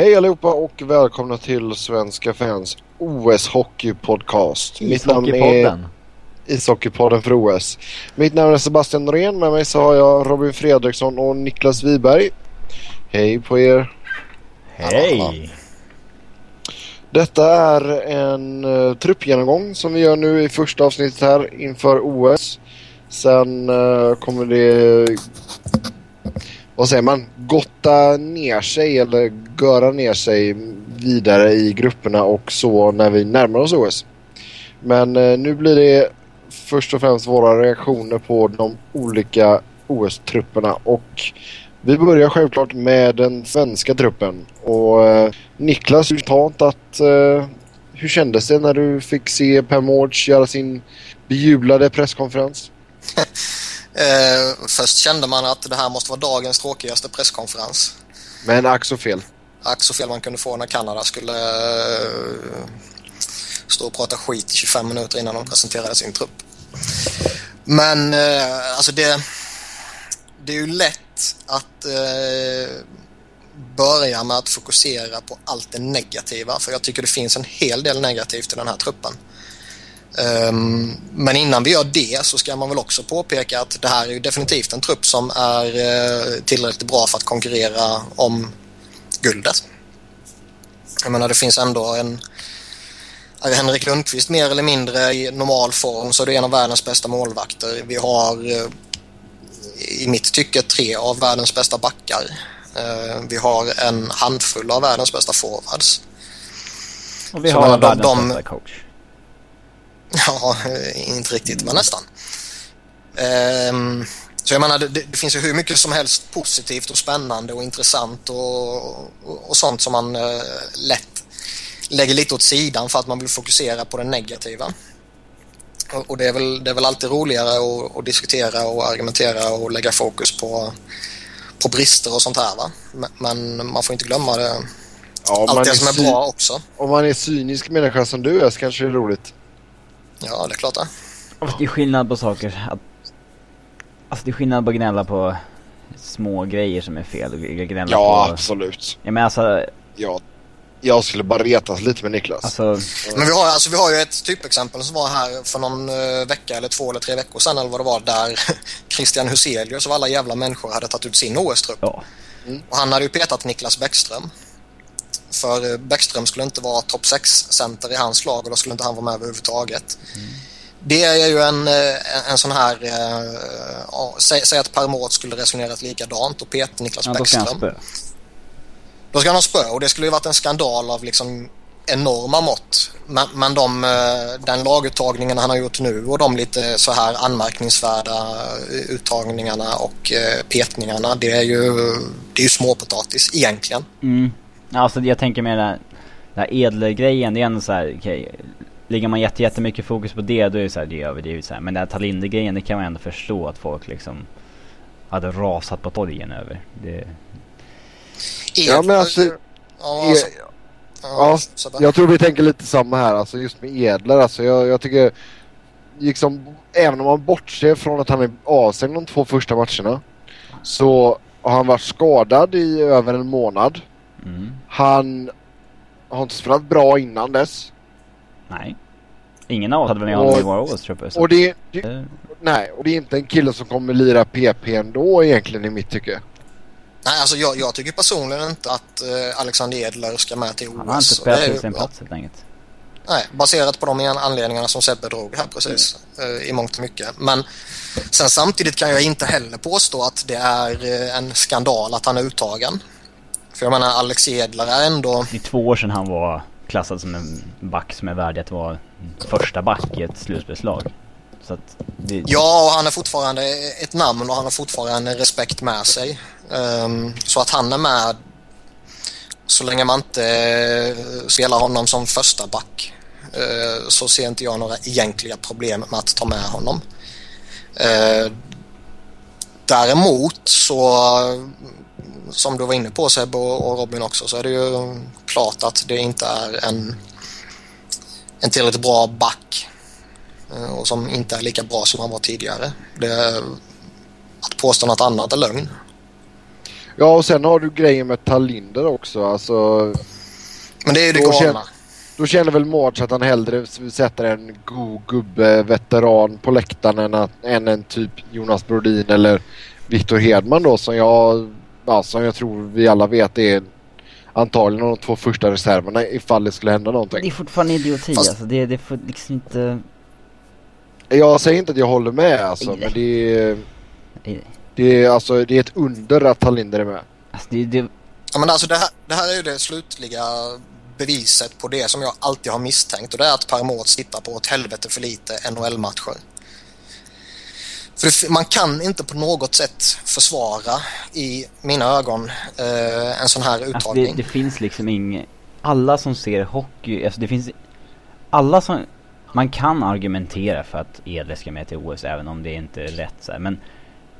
Hej allihopa och välkomna till Svenska fans OS Hockey Podcast. Ishockeypodden. Ishockeypodden för OS. Mitt namn är Sebastian Norén. Med mig så har jag Robin Fredriksson och Niklas Wiberg. Hej på er. Hej! Detta är en uh, truppgenomgång som vi gör nu i första avsnittet här inför OS. Sen uh, kommer det vad säger man, gotta ner sig eller göra ner sig vidare i grupperna och så när vi närmar oss OS. Men eh, nu blir det först och främst våra reaktioner på de olika OS-trupperna och vi börjar självklart med den svenska truppen. Och eh, Niklas, spontant att eh, hur kändes det när du fick se Per Mårds göra sin bejublade presskonferens? Eh, först kände man att det här måste vara dagens tråkigaste presskonferens. Men ack så fel. Ack så fel man kunde få när Kanada skulle eh, stå och prata skit i 25 minuter innan de presenterade sin trupp. Men eh, alltså det, det är ju lätt att eh, börja med att fokusera på allt det negativa för jag tycker det finns en hel del negativt i den här truppen. Um, men innan vi gör det så ska man väl också påpeka att det här är ju definitivt en trupp som är uh, tillräckligt bra för att konkurrera om guldet. Jag menar det finns ändå en är Henrik Lundqvist mer eller mindre i normal form så är det en av världens bästa målvakter. Vi har uh, i mitt tycke tre av världens bästa backar. Uh, vi har en handfull av världens bästa forwards. Och vi har världens de, bästa coach. Ja, inte riktigt, men nästan. Um, så jag menar, det, det, finns ju hur mycket som helst positivt och spännande och intressant och, och, och sånt som man uh, lätt lägger lite åt sidan för att man vill fokusera på det negativa. Och, och det, är väl, det är väl alltid roligare att, att, diskutera och argumentera och lägga fokus på, på brister och sånt här. Va? Men man får inte glömma det, ja, allt det som är bra också. Om man är cynisk människa som du är så kanske det är roligt. Ja, det är klart det. Det är skillnad på saker. Att, alltså det är skillnad på att gnälla på små grejer som är fel och gnälla ja, på... absolut. Ja, men alltså... Ja, jag skulle bara retas lite med Niklas. Alltså... Men vi har, alltså, vi har ju ett typexempel som var här för någon uh, vecka eller två eller tre veckor sedan eller vad det var där Christian Huselius och alla jävla människor hade tagit ut sin OS-trupp. Ja. Mm. Och han hade ju petat Niklas Bäckström. För Bäckström skulle inte vara topp 6-center i hans lag och då skulle inte han vara med överhuvudtaget. Mm. Det är ju en, eh, en sån här... Äh, säg, säg att Mård skulle resonerat likadant och pet Niklas ja, Bäckström. Då ska han spö. Då ska han ha spö och det skulle ju varit en skandal av liksom enorma mått. Men, men de, den laguttagningen han har gjort nu och de lite så här anmärkningsvärda uttagningarna och petningarna det är ju, det är ju småpotatis egentligen. Mm. Alltså jag tänker mer den här Edler-grejen, det är ändå såhär, okej. Okay, lägger man jätte, jättemycket fokus på det, då är det såhär, det är överdrivet såhär. Men den här Talinder-grejen, det kan man ändå förstå att folk liksom hade rasat på torgen över. Det... Ja men alltså... Ja, alltså, ja, ja, jag tror vi tänker lite samma här, alltså just med Edler. Alltså jag, jag tycker, liksom, även om man bortser från att han är avstängd de två första matcherna, så har han varit skadad i över en månad. Mm. Han har inte spelat bra innan dess. Nej. Ingen av oss hade väl med honom i våra OS-trupper. Och det, det, uh. Nej, och det är inte en kille som kommer lira PP ändå egentligen i mitt tycke. Nej, alltså jag, jag tycker personligen inte att uh, Alexander Edler ska med till OS. Han har inte spelat till sin plats helt enkelt. Nej, baserat på de anledningarna som Sebbe drog här precis mm. uh, i mångt och mycket. Men sen samtidigt kan jag inte heller påstå att det är uh, en skandal att han är uttagen. För jag menar Alex Edler är ändå... Det är två år sedan han var klassad som en back som är värdig att vara första back i ett slutspelslag. Det... Ja, och han är fortfarande ett namn och han har fortfarande respekt med sig. Um, så att han är med så länge man inte uh, spelar honom som första back uh, så ser inte jag några egentliga problem med att ta med honom. Uh, däremot så som du var inne på Seb och Robin också så är det ju klart att det inte är en, en tillräckligt bra back eh, och som inte är lika bra som han var tidigare. Det, att påstå något annat är lögn. Ja, och sen har du grejen med Talinder också. Alltså, Men det är ju det känner- galna. då känner väl Mårts att han hellre sätter en god gubbe, veteran på läktaren än, att, än en typ Jonas Brodin eller Viktor Hedman då som jag, ja, som jag tror vi alla vet är antagligen de två första reserverna ifall det skulle hända Men det någonting. är fortfarande idioti Fast- alltså. Det, det får liksom inte... Jag säger inte att jag håller med alltså, men det är, det- det är, alltså, det är ett under att Talinder är med. Alltså det, det, Ja, men alltså det, här, det här är ju det slutliga beviset på det som jag alltid har misstänkt och det är att Per Mårts tittar på ett helvete för lite NHL-matcher. För man kan inte på något sätt försvara i mina ögon eh, en sån här alltså det, uttagning. det finns liksom inget... Alla som ser hockey, alltså det finns... Alla som... Man kan argumentera för att Edle ska med till OS även om det inte är rätt så här, men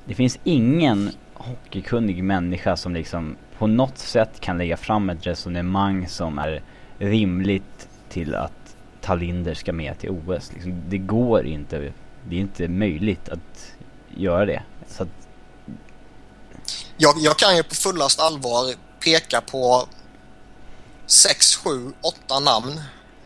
det finns ingen hockeykunnig människa som liksom på något sätt kan lägga fram ett resonemang som är rimligt till att Talinder ska med till OS. Liksom, det går inte. Det är inte möjligt att göra det. Så att, Jag, jag kan ju på fullast allvar peka på 6, 7, 8 namn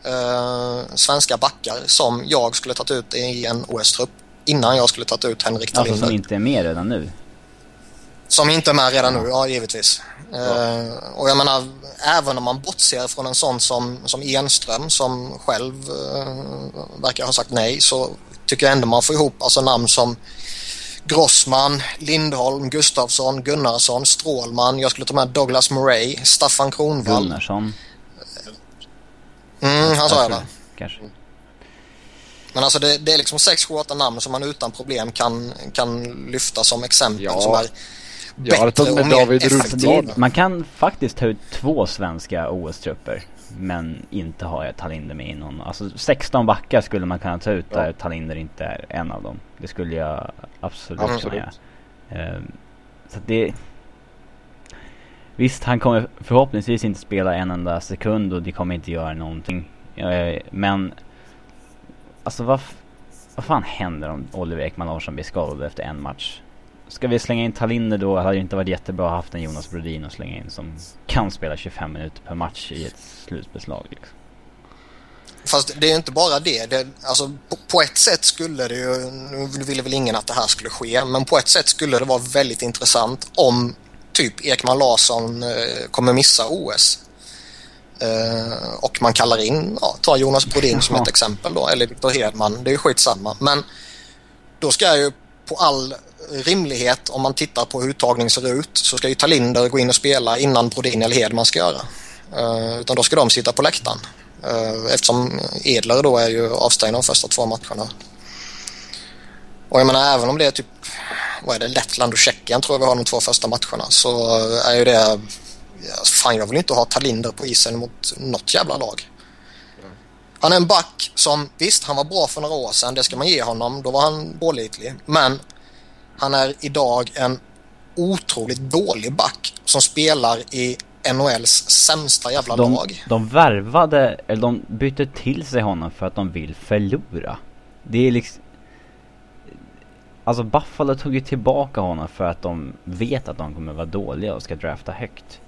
eh, svenska backar som jag skulle tagit ut i en OS-trupp innan jag skulle tagit ut Henrik alltså Talinder. som inte är med redan nu. Som inte är med redan nu, ja givetvis. Eh, och jag menar, även om man bortser från en sån som, som Enström som själv eh, verkar ha sagt nej så tycker jag ändå man får ihop alltså namn som Grossman, Lindholm, Gustafsson, Gunnarsson, Strålman. Jag skulle ta med Douglas Murray, Staffan Kronwall. Gunnarsson. Mm, han sa jag det. Kanske. Men alltså det, det är liksom 6-7-8 namn som man utan problem kan, kan lyfta som exempel Ja. som är bättre och med mer David effektiva. man kan faktiskt ta ut två svenska OS-trupper. Men inte ha Talinder med i någon. Alltså 16 backar skulle man kunna ta ut Ja. där Talinder inte är en av dem. Det skulle jag absolut, kunna Absolut. göra. Ehm, så det... Visst, han kommer förhoppningsvis inte spela en enda sekund och det kommer inte göra någonting. Eh, men... Alltså vad... Vad fan händer om Oliver Ekman Larsson blir skadad efter en match? Ska vi slänga in Talinder då? Hade det inte varit jättebra att ha haft en Jonas Brodin att slänga in som kan spela 25 minuter per match i ett slutbeslag liksom. Fast det är inte bara det. det alltså, på, på ett sätt skulle det ju, nu ville väl ingen att det här skulle ske, men på ett sätt skulle det vara väldigt intressant om typ Ekman Larsson eh, kommer missa OS. Eh, och man kallar in, ja, ta Jonas Brodin som ett exempel då, eller Viktor Hedman, det är ju skitsamma. Men då ska ju på all rimlighet, om man tittar på hur uttagningen ser ut, så ska ju Talinder gå in och spela innan Brodin eller Hedman ska göra. Uh, utan då ska de sitta på läktaren. Uh, eftersom Edler då är ju avstängd de första två matcherna. Och jag menar även om det är typ, vad är det, Lettland och Tjeckien tror jag vi har de två första matcherna så är ju det, fan jag vill inte ha Talinder på isen mot något jävla lag. Han är en back som, visst han var bra för några år sedan, det ska man ge honom, då var han pålitlig. Men han är idag en otroligt dålig back som spelar i NHLs sämsta jävla De, lag. de värvade, eller de bytte till sig honom för att de vill förlora. Det är liksom... Alltså Buffalo tog ju tillbaka honom för att de vet att de kommer vara dåliga och ska drafta högt.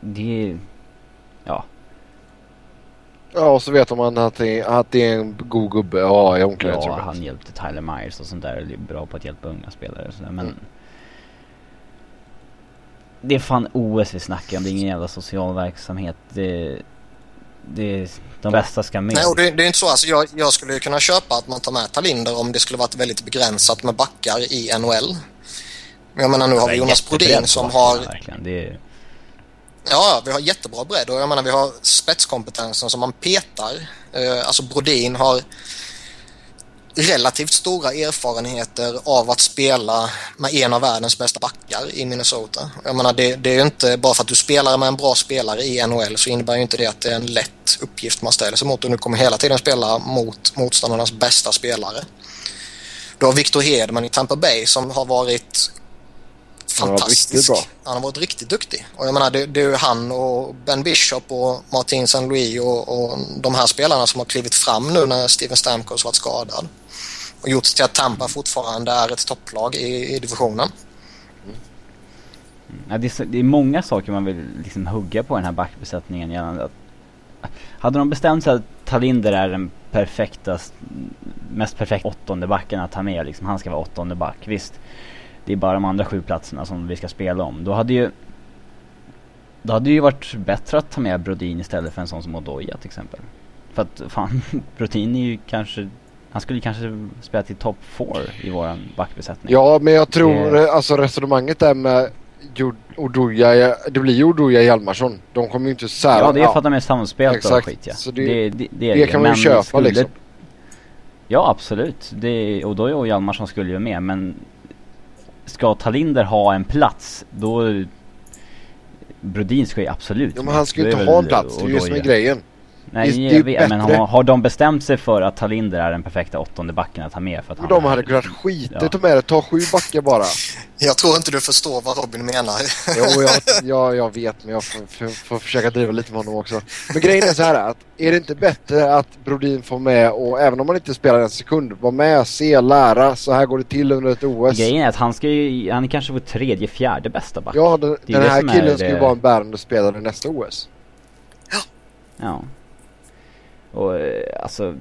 Det är... Ja. Ja, och så vet man att det, att det är en god gubbe ha i Ja, omklädningsrummet. han hjälpte Tyler Myers och sånt där. och är bra på att hjälpa unga spelare och sådär. Men... Mm. Det är fan OS vi snackar om. Det är ingen jävla social verksamhet. Det... Det... De bästa ska med. Nej, och det, det är inte så. Alltså, jag, jag skulle ju kunna köpa att man tar med Talinder om det skulle varit väldigt begränsat med backar i NHL. Men jag menar nu har vi Jonas Brodin som har... Verkligen. Det är... Ja, vi har jättebra bredd och jag menar vi har spetskompetensen som man petar. Eh, alltså Brodin har relativt stora erfarenheter av att spela med en av världens bästa backar i Minnesota. Jag menar det, det är ju inte bara för att du spelar med en bra spelare i NHL så innebär ju inte det att det är en lätt uppgift man ställer sig mot och du kommer hela tiden spela mot motståndarnas bästa spelare. Du har Victor Hedman i Tampa Bay som har varit han har varit fantastisk. riktigt bra. Han har varit riktigt duktig. Och jag menar, det, det är ju han och Ben Bishop och Martin St. Louis och, och de här spelarna som har klivit fram nu när Steven Stamkos varit skadad. Och gjort till att Tampa fortfarande är ett topplag i, i divisionen. Ja, det, är, så- det är många saker man vill liksom hugga på den här backbesättningen gällande att hade de bestämt sig att Talinder är den perfekta, mest perfekta åttonde backen att ta med liksom, han ska vara åttonde back. Visst, det är bara de andra sju platserna som vi ska spela om. Då hade ju då hade det ju varit bättre att ta med Brodin istället för en sån som Odoja till exempel. För att fan, Brodin är ju kanske, han skulle kanske spela till top 4 i våran backbesättning. Ja, men jag tror Det- alltså resonemanget där med Oduya, det blir ju Oduya Hjalmarsson. De kommer ju inte sära. Ja, det är för att de är samspelta och skit ja. Så det- det, det, det, det kan man ju köpa skulle- liksom. Ja absolut. Det, och då och Hjalmarsson skulle ju med men Ska Talinder ha en plats då Brodin ska ju absolut Ja, men han ska ju inte ha en plats. Det är ju som är grejen. Nej Det- jag vet, men bättre. har, har de bestämt sig för att Talinder är den perfekta åttonde backen att ha med för att Men han de hade kunnat skita Ja. ta med det. Ta sju backar bara. Jag tror inte du förstår vad Robin menar. Jo, jag, jag, jag vet men jag får, får, får försöka driva lite med honom också. Men grejen är så här att är det inte bättre att Brodin får med och även om man inte spelar en sekund, vara med, se, lära. Så här går det till under ett OS. Grejen är att han ska ju, han är kanske vår tredje, fjärde bästa back. Ja, den, den här killen ska ju det- vara en bärande spelare nästa OS. Ja. Och eh, alltså.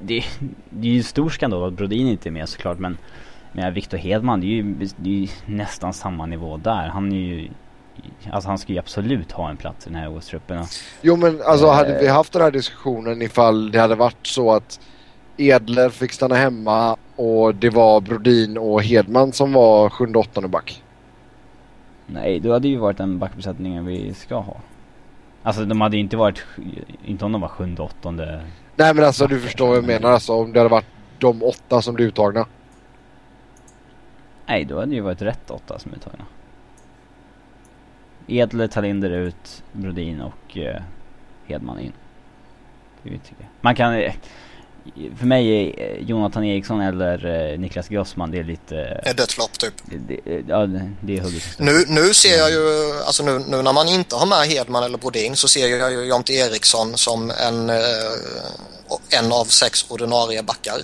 Det, det är ju stor skandal att Brodin inte är med såklart men. Men Victor Hedman det är, ju, det är ju nästan samma nivå där. Han är ju. Alltså han ska ju absolut ha en plats i den här OS-truppen. Jo men alltså Eh. hade vi haft den här diskussionen ifall det hade varit så att Edler fick stanna hemma och det var Brodin och Hedman som var sjunde åttonde back. Nej, då hade ju varit den backbesättningen vi ska ha. Alltså de hade ju inte varit, inte om de var sjunde, åttonde. Nej men alltså du förstår vad jag menar alltså om det hade varit de åtta som blev uttagna. Nej, då hade det ju varit rätt åtta som är uttagna. Edler, Talinder ut, Brodin och eh, Hedman in. Det vet jag. Man kan... Eh, för mig är eh, Jonathan Eriksson eller eh, Niklas Grossman, det är lite... Ett dödslopp typ. Det, det, ja, det, är hugget. Nu, nu ser jag ju, alltså nu, nu när man inte har med Hedman eller Brodin så ser jag ju Jonte Eriksson som en, eh, en av sex ordinarie backar.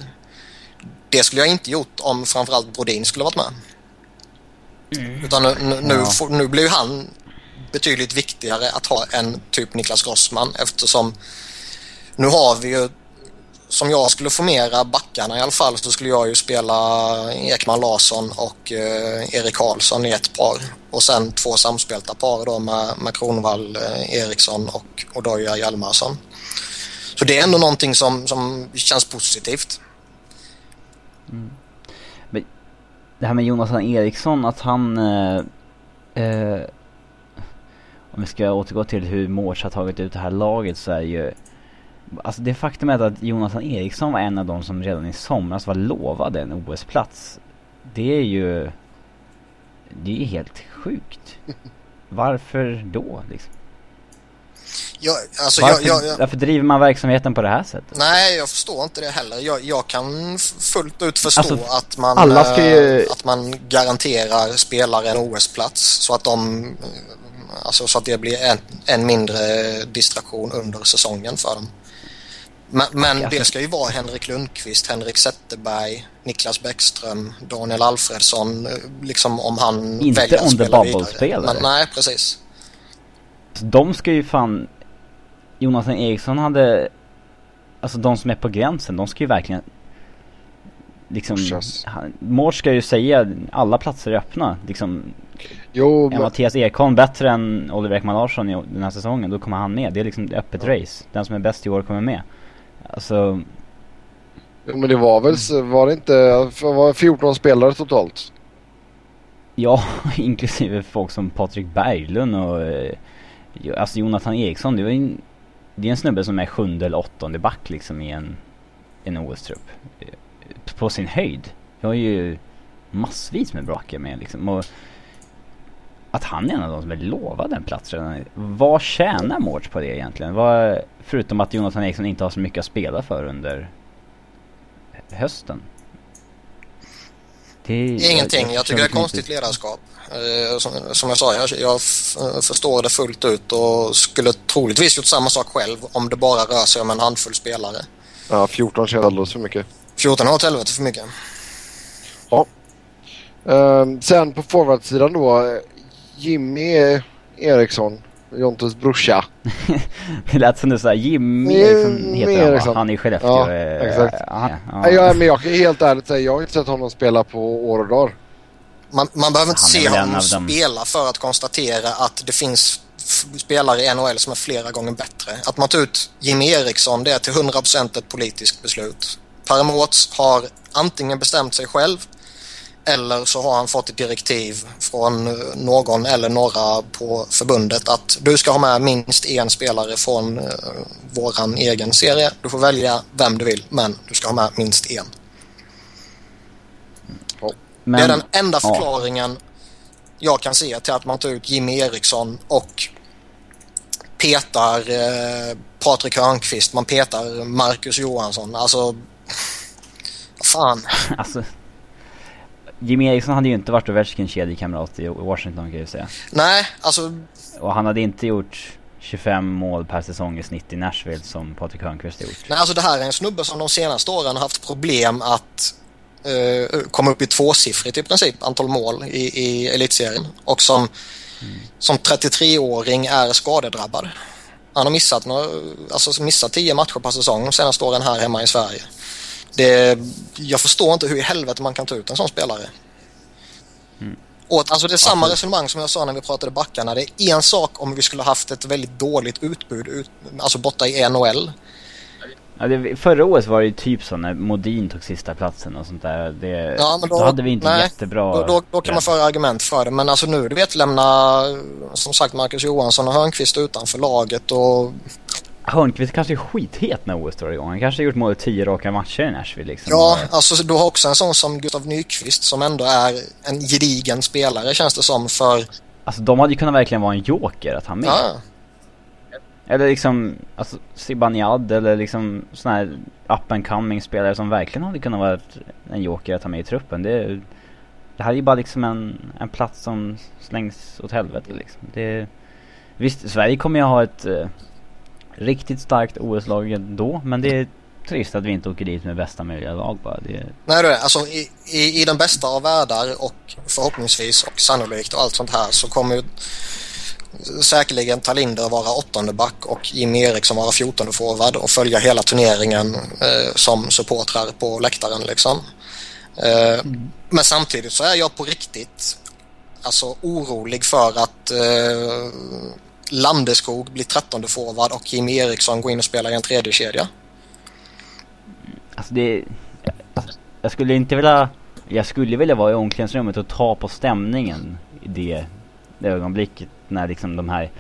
Det skulle jag inte gjort om framförallt Brodin skulle varit med. Utan nu, nu, nu, Ja. får, nu blir ju han betydligt viktigare att ha än typ Niklas Grossman eftersom nu har vi ju som jag skulle formera backarna i alla fall så skulle jag ju spela Ekman Larsson och eh, Erik Karlsson i ett par. Och sen två samspelta par då med, med Kronvall eh, Eriksson och Odoja Hjalmarsson. Så det är ändå någonting som, som känns positivt. Mm. Det här med Jonathan Eriksson, att han... Eh, eh, om vi ska återgå till hur Mårts har tagit ut det här laget så är ju... Alltså det faktumet att Jonathan Eriksson var en av de som redan i somras var lovade en OS-plats. Det är ju... Det är ju helt sjukt. Varför då liksom? Jag, alltså, Varför, jag, jag, varför driver man verksamheten på det här sättet? nej, jag förstår inte det heller. Jag, kan fullt ut förstå Alltså, att, man, ju- eh, att man garanterar spelare en OS-plats så att de eh, Alltså så att det blir en, en mindre distraktion under säsongen för dem. Men, men det ska ju vara Henrik Lundqvist, Henrik Zetterberg, Niklas Bäckström, Daniel Alfredsson. eh, Liksom om han Inte väljer att on the spela vidare. bubble-spelare. Men, nej, precis. De ska ju fan... Jonathan Eriksson hade... Alltså de som är på gränsen, de ska ju verkligen... Liksom... Mårts ska ju säga alla platser är öppna. Liksom, Jo är men, Mattias Ekholm bättre än Oliver Ekman Larsson i den här säsongen, då kommer han med. Det är liksom öppet Ja. race. Den som är bäst i år kommer med. Alltså, jo, men det var väl var det inte var 14 spelare totalt? ja, inklusive folk som Patrik Berglund och... eh, Alltså Jonathan Eriksson, det var en, Det är en snubbe som är sjunde eller åttonde back liksom i en, en OS-trupp. Eh, På sin höjd. Jag har ju massvis med backar med liksom. Och att han är en av de som är lovade en plats redan. Vad tjänar Mårts på det egentligen? Vad, förutom att Jonathan Eriksson inte har så mycket att spela för under hösten. Det är, Ingenting. Jag tycker det är förstår inte konstigt ledarskap. Eh, Som, som jag sa, jag, jag förstår det fullt ut och skulle troligtvis gjort samma sak själv om det bara rör sig om en handfull spelare. Ja 14 känns alldeles för mycket. 14 har åt helvete för mycket. Um, sen på forwardsidan då. Jimmy Eriksson. Jontes brorsa. det lät som du sa Jimmy Eriksson heter han Eriksson. Han är i Skellefteå. Ja, eh, exakt. Uh, ja. Ja, men jag kan helt ärligt säga jag har inte sett honom spela på år och dagar. Man, man behöver inte se honom spela för att konstatera att det finns spelare i NHL som är flera gånger bättre. Att man tar ut Jimmy Eriksson det är till 100% ett politiskt beslut. Paramots har antingen bestämt sig själv eller så har han fått ett direktiv från någon eller några på förbundet att du ska ha med minst en spelare från uh, våran egen serie. Du får välja vem du vill men du ska ha med minst en. Men, det är den enda förklaringen ja. jag kan se till att man tar ut Jimmy Eriksson och petar eh, Patrik Hörnqvist, man petar Marcus Johansson. Alltså, fan. Alltså, Jimmy Eriksson hade ju inte varit Ovechkins kedjekamrat i Washington kan jag ju säga. Nej, alltså... Och han hade inte gjort 25 mål per säsong i snitt i Nashville som Patrik Hörnqvist har gjort. Nej, alltså det här är en snubbe som de senaste åren har haft problem att uh, komma upp i tvåsiffrigt i princip antal mål i, i elitserien. Och som, mm. som 33-åring är skadedrabbad. Han har missat, några, alltså missat 10 matcher per säsong de senaste åren här hemma i Sverige. Det, jag förstår inte hur i helvete man kan ta ut en sån spelare. Mm. Och, alltså det är samma resonemang som jag sa när vi pratade backarna. Det är en sak om vi skulle haft ett väldigt dåligt utbud, ut, alltså borta i NHL. Ja, det, förra året var det ju typ så när Modin tog sista platsen och sånt där. Det, ja, men då, då hade vi inte nej, jättebra... Då, då, då kan man föra argument för det. Men alltså nu, du vet, lämna som sagt Marcus Johansson och Hörnqvist utanför laget och Hörnqvist kanske är skithet när OS drar igång. Han kanske har gjort mål i tio raka matcher i Nashville liksom. Ja, alltså du har också en sån som Gustav Nyqvist som ändå är en gedigen spelare känns det som för... Alltså de hade ju kunnat verkligen vara en joker att ha med. Ja. Eller liksom, alltså Zibanejad eller liksom sån här up and coming spelare som verkligen hade kunnat vara en joker att ha med i truppen. Det, det här är ju bara liksom en, en plats som slängs åt helvete liksom. Det, visst, Sverige kommer ju ha ett eh, riktigt starkt OS-lag ändå. Men det är trist att vi inte åker dit med bästa möjliga lag bara. Det... Nej, det är, alltså i, i, i den bästa av världar och förhoppningsvis och sannolikt och allt sånt här så kommer ju säkerligen Talinder vara åttonde back och Jimmy Eriksson vara fjortonde forward och följa hela turneringen eh, som supportrar på läktaren liksom. Eh, mm. Men samtidigt så är jag på riktigt alltså orolig för att eh, Landeskog blir trettonde forward och Jimmy Eriksson går in och spelar i en tredje kedja. Alltså det... Alltså, jag skulle inte vilja... Jag skulle vilja vara i omklädningsrummet och ta på stämningen i det, det ögonblicket när liksom de här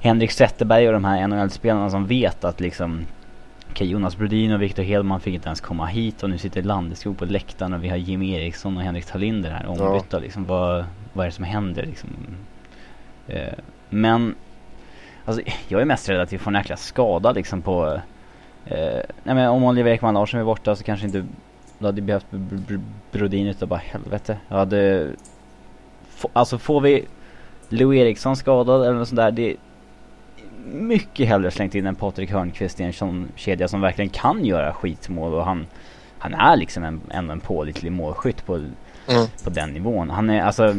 Henrik Zetterberg och de här NHL-spelarna som vet att liksom Okej, Jonas Brodin och Victor Hedman fick inte ens komma hit och nu sitter Landeskog på läktaren och vi har Jimmy Eriksson och Henrik Talinder här ombytta ja. liksom. Vad, vad är det som händer liksom? Eh, men Alltså, jag är mest rädd att vi får en jäkla skada liksom på... Eh, nej men om Oliver Ekman Larsson är borta så kanske inte... Då hade behövt Brodin utav bara helvete. Jag hade... alltså får vi Lou Eriksson skadad eller något sånt där. Det är mycket hellre slängt in en Patrik Hörnqvist i en sån kedja som verkligen kan göra skitmål och han... Han är liksom en, ändå en pålitlig målskytt på, mm. på den nivån. Han är alltså...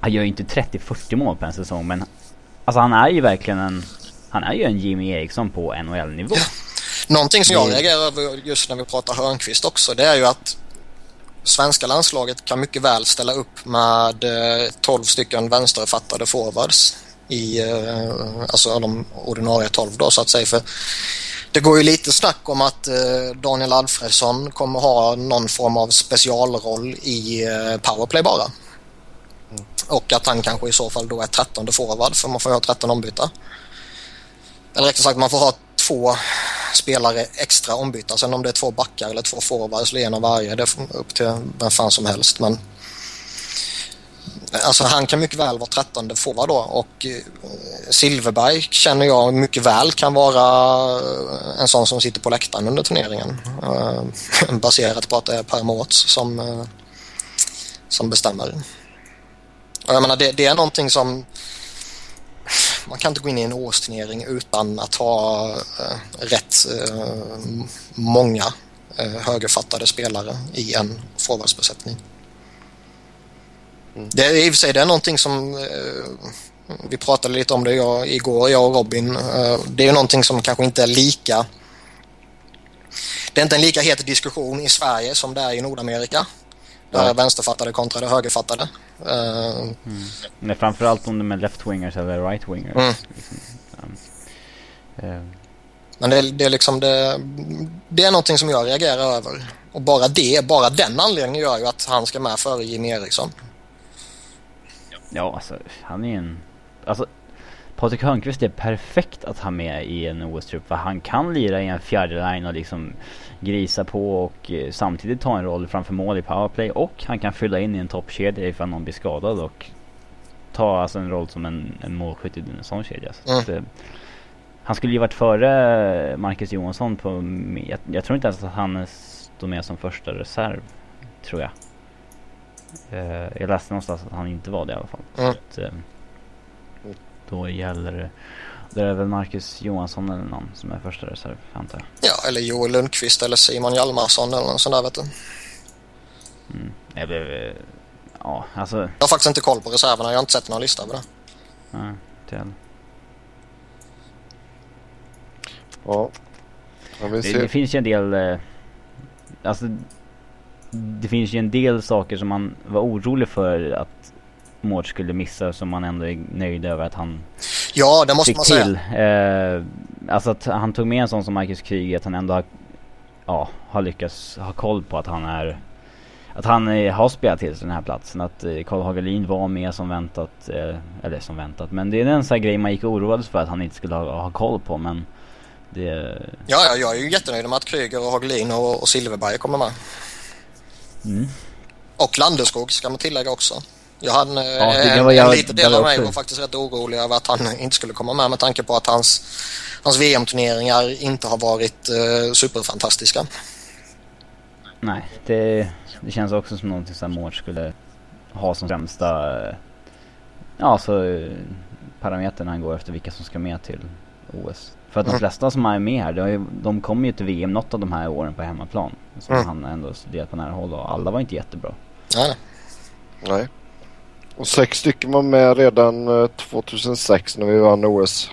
Han gör ju inte 30-40 mål på en säsong men Alltså han är ju verkligen en... Han är ju en Jimmy Eriksson på NHL-nivå. Ja. Någonting som jag reagerar över just när vi pratar Hörnqvist också det är ju att svenska landslaget kan mycket väl ställa upp med 12 eh, stycken vänsterfattade forwards i eh, alltså de ordinarie 12 då så att säga. För det går ju lite snack om att eh, Daniel Alfredsson kommer ha någon form av specialroll i powerplay bara. Och att han kanske i så fall då är trettonde forward för man får ju ha 13 ombytta. Eller rättare sagt man får ha två spelare extra ombytta. Sen om det är två backar eller två forwards eller en av varje det är upp till vem fan som helst. Men Alltså han kan mycket väl vara trettonde forward då och eh, Silverberg känner jag mycket väl kan vara eh, en sån som sitter på läktaren under turneringen. Eh, baserat på att det är Per Mårts som, som bestämmer. Jag menar, det, det är någonting som man kan inte gå in i en årsturnering utan att ha eh, rätt eh, många eh, högerfattade spelare i en forwardsbesättning. Mm. Det är i och för sig det är någonting som eh, vi pratade lite om det jag, igår, jag och Robin. Eh, det är någonting som kanske inte är lika det är inte en lika het diskussion i Sverige som det är i Nordamerika. Där ja. vänsterfattade kontra det högerfattade. Uh, mm. Men framförallt om de är left-wingers eller right-wingers. Mm. Liksom. Uh. Men det, det, är liksom det, det är någonting som jag reagerar över. Och bara det, bara den anledningen gör ju att han ska med före Jimmy Eriksson. Ja, alltså han är en... Alltså Patrik Hörnqvist är perfekt att ha med i en OS-trupp för han kan lira i en fjärde line och liksom grisa på och eh, samtidigt ta en roll framför mål i powerplay och han kan fylla in i en toppkedja ifall någon blir skadad och ta alltså en roll som en, en målskytt i en sån kedja. Så mm. att, eh, han skulle ju varit före Marcus Johansson på, jag, jag, tror inte ens att han står med som första reserv, tror jag. Uh, jag läste någonstans att han inte var det i alla fall. Mm. Så att, uh, då gäller det det är väl Marcus Johansson eller någon som är första reserv, antar jag. Ja, eller Joel Lundqvist eller Simon Hjalmarsson eller någon sån där vet du. Mm. Jag blev... Ja, alltså... Jag har faktiskt inte koll på reserverna. Jag har inte sett någon lista på det. Nej, inte heller. Ja. Det, det, finns ju en del... Eh, alltså... Det finns ju en del saker som man var orolig för att Mård skulle missa som man ändå är nöjd över att han Ja, det måste man till. säga. Eh, alltså att han tog med en sån som Marcus Kryger, att han ändå har, ja, har lyckats ha koll på att han är att han eh, har spelat till sig den här platsen. Att eh, Karl Hagelin var med som väntat. Eh, eller som väntat. Men det är en sån här grej man gick och oroades för att han inte skulle ha, ha koll på. Men det... Ja, ja, jag är ju jättenöjd med att Kryger och Hagelin och, och Silverberg kommer med. Mm. Och Landeskog ska man tillägga också. Jag hade, ja, en, en, en liten del av mig var faktiskt rätt orolig över att han inte skulle komma med med tanke på att hans, hans VM-turneringar inte har varit uh, superfantastiska. Nej, det, det känns också som någonting som Mård skulle ha som främsta ja, så, parameter när han går efter vilka som ska med till OS. För att mm. de flesta som är med här, de, de kommer ju till VM något av de här åren på hemmaplan. Som mm. han ändå studerat på nära håll och alla var inte jättebra. Nej. Nej. Och sex stycken var med redan 2006 eh, när vi vann OS.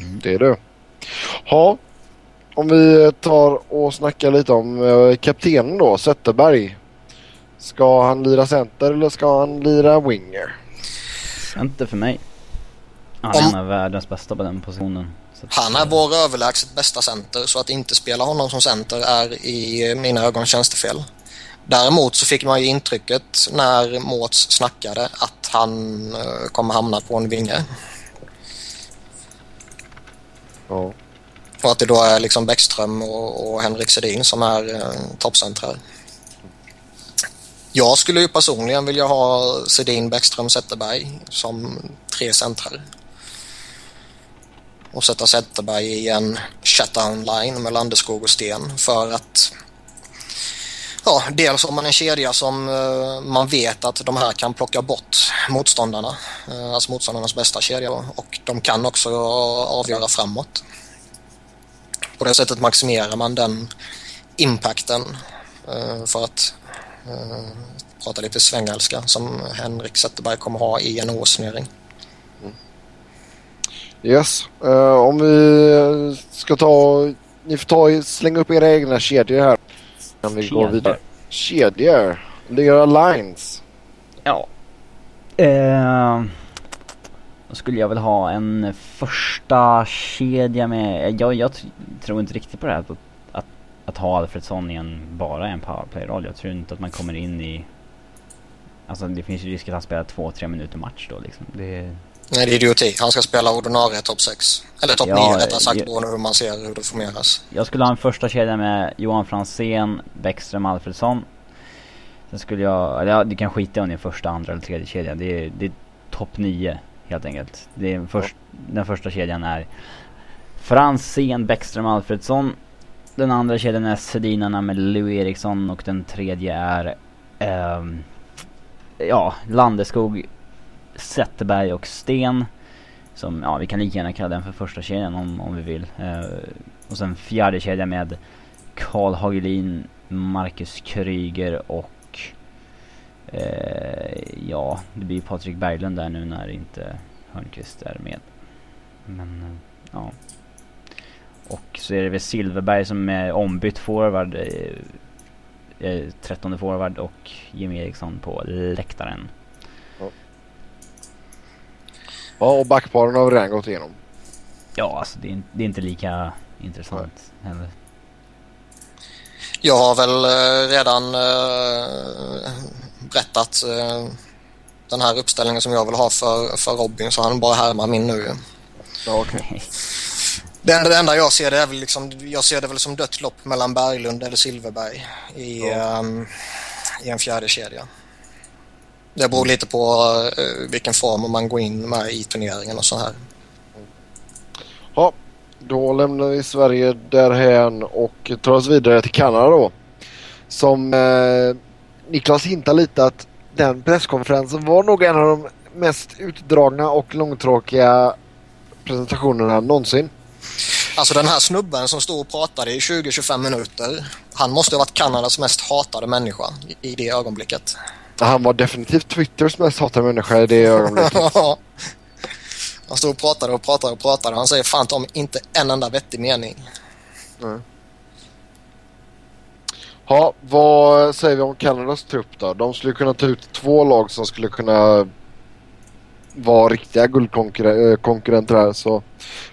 Mm. Det är det. Ja, om vi tar och snackar lite om uh, kaptenen då, Zetterberg. Ska han lira center eller ska han lira winger? Center för mig. Han är världens bästa på den positionen. Han är vår överlägset bästa center så att inte spela honom som center är i mina ögon tjänstefel. Däremot så fick man ju intrycket när Mårts snackade att han uh, kommer hamna på en vinge. Ja. Och att det då är liksom Bäckström och, och Henrik Sedin som är uh, toppcentrar. Jag skulle ju personligen vilja ha Sedin, Bäckström, Zetterberg som tre centrar. Och sätta Zetterberg i en shutdown line med Landeskog och Sten för att Ja, dels har man en kedja som uh, man vet att de här kan plocka bort motståndarna. Uh, alltså motståndarnas bästa kedja och de kan också avgöra framåt. På det sättet maximerar man den impacten uh, för att prata lite svengelska som Henrik Zetterberg kommer ha i en OS-turnering. Mm. Yes, om vi ska ta... Ni får ta, slänga upp era egna kedjor här. Kan vi Kedjor. gå vidare? Kedjor. Lera lines. Ja. Eh, då skulle jag väl ha en första kedja med... Jag, jag tror inte riktigt på det här att, att, att ha Alfredsson i en, bara en powerplay-roll. Jag tror inte att man kommer in i... Alltså det finns ju risk att han spelar två, tre minuter match då liksom. Det, Nej, det är idioti. Han ska spela ordinarie topp 6. Eller topp 9 ja, rättare sagt, beroende hur man ser hur det formeras. Jag skulle ha en första kedja med Johan Fransén, Bäckström, Alfredsson. Sen skulle jag, ja du kan skita om det är första, andra eller tredje kedjan. Det är, det är topp 9 helt enkelt. Det är först, den första kedjan är Fransén, Bäckström, Alfredsson. Den andra kedjan är Sedinarna med Louis Eriksson och den tredje är um, ja, Landeskog, Zetterberg och Sten. Som, ja vi kan lika gärna kalla den för första kedjan om, om vi vill. Eh, och sen fjärde kedjan med Karl Hagelin, Marcus Kryger och Eh, ja, det blir Patrik Berglund där nu när inte Hörnqvist är med. Men eh, ja. Och så är det väl Silverberg som är ombytt forward. Eh, eh, 13 forward och Jimmy Eriksson på läktaren. Ja, och backparen har vi redan gått igenom. Ja, alltså det är, det är inte lika intressant heller. Jag har väl eh, redan eh, berättat eh, den här uppställningen som jag vill ha för, för Robin så han bara härmar min nu. Ja, okej. Det enda, det enda jag ser det är väl liksom, jag ser det väl som dött lopp mellan Berglund eller Silverberg i, Ja. ehm, i en fjärde kedja. Det beror lite på eh, vilken form man går in med i turneringen och så här. Ja, då lämnar vi Sverige därhän och tar oss vidare till Kanada då. Som eh, Niklas hintar lite att den presskonferensen var nog en av de mest utdragna och långtråkiga presentationerna någonsin. Alltså den här snubben som stod och pratade i 20-25 minuter. Han måste ha varit Kanadas mest hatade människa i det ögonblicket. Han var definitivt Twitters mest hatade människa i det ögonblicket. Han stod och pratade och pratade och pratade. Han säger fan om inte en enda vettig mening. Ja, vad säger vi om Kanadas trupp då? De skulle kunna ta ut två lag som skulle kunna vara riktiga guldkonkurrenter här. Så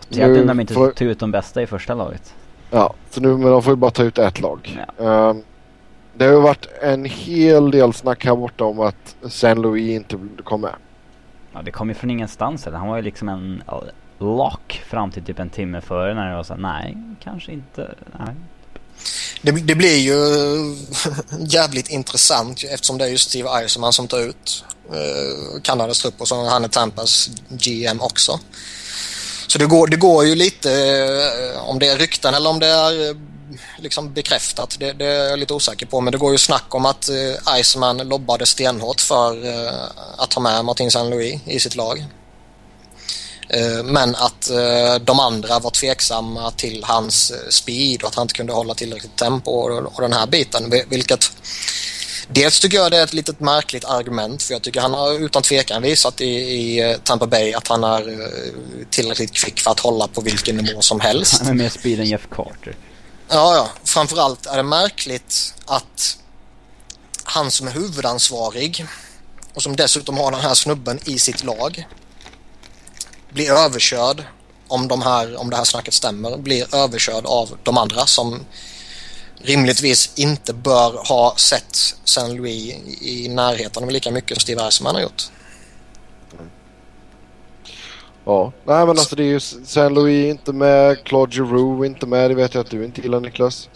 Egentligen de inte får- tog ut de bästa i första laget. Ja, så nu men de får ju bara ta ut ett lag. Ja. Ehm, det har ju varit en hel del snack här borta om att Saint Louis inte kom med. Ja, det kom ju från ingenstans. Eller? Han var ju liksom en lock fram till typ en timme före när det var så nej, kanske inte. Nej. Det, det blir ju jävligt intressant eftersom det är ju Steve Eisenman som tar ut eh, Kanadas trupp och så han är Tampas GM också. Så det går, det går ju lite, eh, om det är rykten eller om det är eh, liksom bekräftat, det, det är jag lite osäker på. Men det går ju snack om att eh, Iceman lobbade stenhårt för eh, att ha med Martin Saint Louis i sitt lag. Eh, Men att eh, de andra var tveksamma till hans eh, speed och att han inte kunde hålla tillräckligt tempo och, och den här biten. Vilket dels tycker jag det är ett litet märkligt argument för jag tycker han har utan tvekan visat i, i eh, Tampa Bay att han är tillräckligt kvick för att hålla på vilken nivå som helst. Han är mer speed än Jeff Carter. Ja, ja. Framförallt är det märkligt att han som är huvudansvarig och som dessutom har den här snubben i sitt lag blir överkörd om, de här, om det här snacket stämmer, blir överkörd av de andra som rimligtvis inte bör ha sett Saint Louis i närheten av lika mycket som Steve Eisman har gjort. Ja, nej men alltså det är ju Saint Louis inte med, Claude Giroux inte med. Det vet jag att du inte gillar Niklas.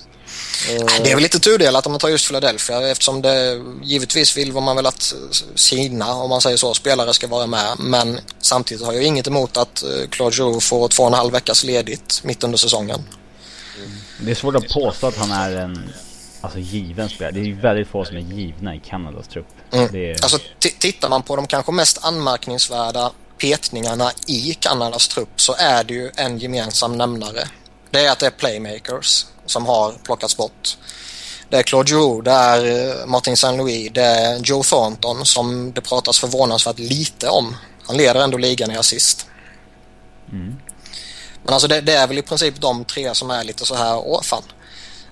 Eh, Det är väl lite tudelat om man tar just Philadelphia eftersom det givetvis vill man väl att sina, om man säger så, spelare ska vara med. Men samtidigt har jag inget emot att eh, Claude Giroux får två och en halv veckas ledigt mitt under säsongen. Det är svårt att påstå att han är en alltså, given spelare. Det är ju väldigt få som är givna i Kanadas trupp. Mm. Det är, Alltså tittar man på de kanske mest anmärkningsvärda petningarna i Kanadas trupp så är det ju en gemensam nämnare. Det är att det är playmakers som har plockats bort. Det är Claude Giroux, det är eh, Martin Saint Louis, det är Joe Thornton som det pratas förvånansvärt lite om. Han leder ändå ligan i assist. mm. Men alltså det, det är väl i princip de tre som är lite så här, åh fan.